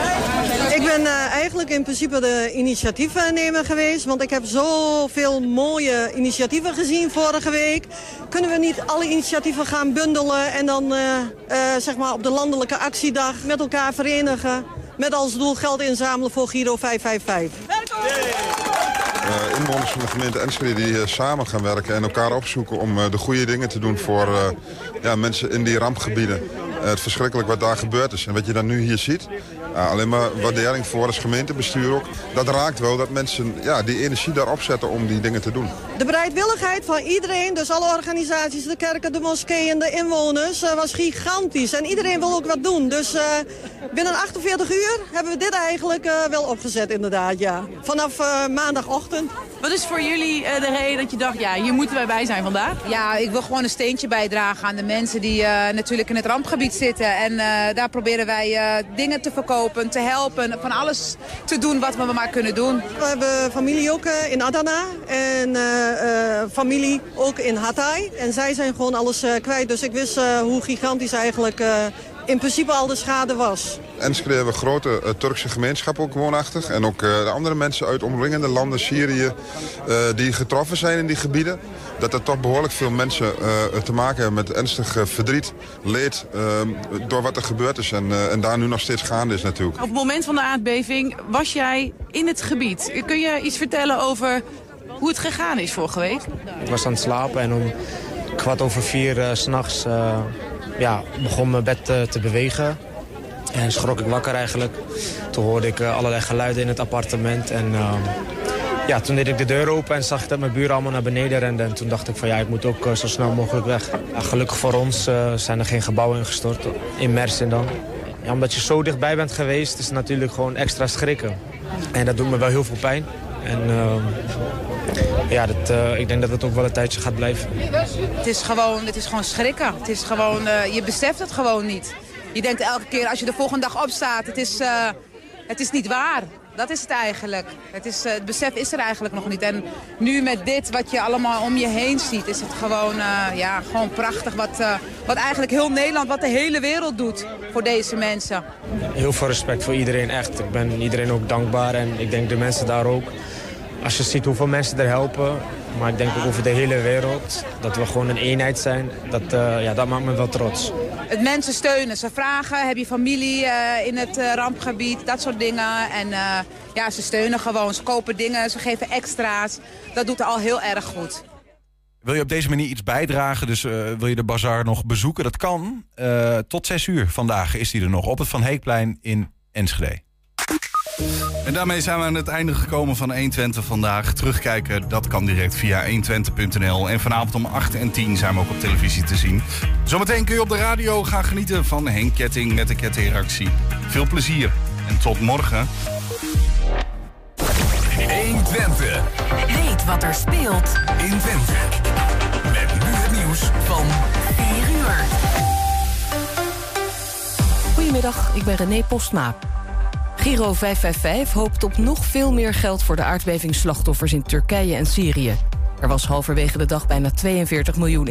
Speaker 18: ben eh, eigenlijk in principe de initiatiefnemer geweest. Want ik heb zoveel mooie initiatieven gezien vorige week. Kunnen we niet alle initiatieven gaan bundelen en dan eh, eh, zeg maar op de landelijke actiedag met elkaar verenigen. Met als doel geld inzamelen voor Giro 555.
Speaker 19: Eh, inwoners van de gemeente Enschede die samen gaan werken en elkaar opzoeken om de goede dingen te doen voor ja, mensen in die rampgebieden. Het verschrikkelijk wat daar gebeurd is. En wat je dan nu hier ziet, alleen maar waardering voor als gemeentebestuur ook. Dat raakt wel dat mensen ja, die energie daarop zetten om die dingen te doen.
Speaker 18: De bereidwilligheid van iedereen, dus alle organisaties, de kerken, de moskeeën, de inwoners, eh, was gigantisch. En iedereen wil ook wat doen. Dus eh, binnen 48 uur hebben we dit eigenlijk eh, wel opgezet inderdaad, ja. Vanaf maandagochtend.
Speaker 20: Wat is voor jullie eh, de reden dat je dacht, ja, hier moeten wij bij zijn vandaag?
Speaker 21: Ja, ik wil gewoon een steentje bijdragen aan de mensen die eh, natuurlijk in het rampgebied zitten. En eh, daar proberen wij eh, dingen te verkopen, te helpen, van alles te doen wat we maar kunnen doen.
Speaker 18: We hebben familie ook eh, in Adana en eh, eh, familie ook in Hatay. En zij zijn gewoon alles eh, kwijt. Dus ik wist eh, hoe gigantisch eigenlijk eh, in principe al de schade was.
Speaker 19: Enschede hebben een grote eh, Turkse gemeenschap ook woonachtig. En ook eh, de andere mensen uit omringende landen, Syrië, eh, die getroffen zijn in die gebieden. Dat er toch behoorlijk veel mensen eh, te maken hebben met ernstig verdriet, leed door wat er gebeurd is. En, eh, en daar nu nog steeds gaande is natuurlijk.
Speaker 20: Op het moment van de aardbeving was jij in het gebied. Kun je iets vertellen over hoe het gegaan is vorige week?
Speaker 22: Ik was aan het slapen en om kwart over vier uh, s'nachts uh, ja, begon mijn bed uh, te bewegen. En schrok ik wakker eigenlijk. Toen hoorde ik uh, allerlei geluiden in het appartement. En uh, ja, toen deed ik de deur open en zag ik dat mijn buren allemaal naar beneden renden. En toen dacht ik van ja, ik moet ook uh, zo snel mogelijk weg. Gelukkig voor ons zijn er geen gebouwen ingestort, in Mersin dan. Ja, omdat je zo dichtbij bent geweest, is het natuurlijk gewoon extra schrikken. En dat doet me wel heel veel pijn. En ja, dat, uh, ik denk dat het ook wel een tijdje gaat blijven.
Speaker 21: Het is gewoon, het is gewoon schrikken. Het is gewoon, uh, je beseft het gewoon niet. Je denkt elke keer als je de volgende dag opstaat, het is, uh, het is niet waar. Dat is het eigenlijk. Het, is, het besef is er eigenlijk nog niet. En nu met dit wat je allemaal om je heen ziet, is het gewoon, ja, gewoon prachtig. Wat, wat eigenlijk heel Nederland, wat de hele wereld doet voor deze mensen.
Speaker 22: Heel veel respect voor iedereen, echt. Ik ben iedereen ook dankbaar en ik denk de mensen daar ook als je ziet hoeveel mensen er helpen, maar ik denk ook over de hele wereld. Dat we gewoon een eenheid zijn. Dat, eh, ja, dat maakt me wel trots.
Speaker 21: Het mensen steunen. Ze vragen, heb je familie eh, in het eh, rampgebied, dat soort dingen. En eh, ja, ze steunen gewoon. Ze kopen dingen, ze geven extra's. Dat doet al heel erg goed.
Speaker 4: Wil je op deze manier iets bijdragen, dus eh, wil je de bazaar nog bezoeken? Dat kan. Eh, tot 6 uur vandaag is die er nog op het Van Heekplein in Enschede.
Speaker 5: En daarmee zijn we aan het einde gekomen van 120 vandaag. Terugkijken, dat kan direct via 120.nl. En vanavond om 8 en 10 zijn we ook op televisie te zien. Zometeen kun je op de radio gaan genieten van Henk Ketting met de kettingreactie. Veel plezier en tot morgen.
Speaker 6: 120. Weet wat er speelt in Twente. Met nu het nieuws van 4 uur.
Speaker 1: Goedemiddag, ik ben René Postma. Giro 555 hoopt op nog veel meer geld voor de aardbevingsslachtoffers in Turkije en Syrië. Er was halverwege de dag bijna 42 miljoen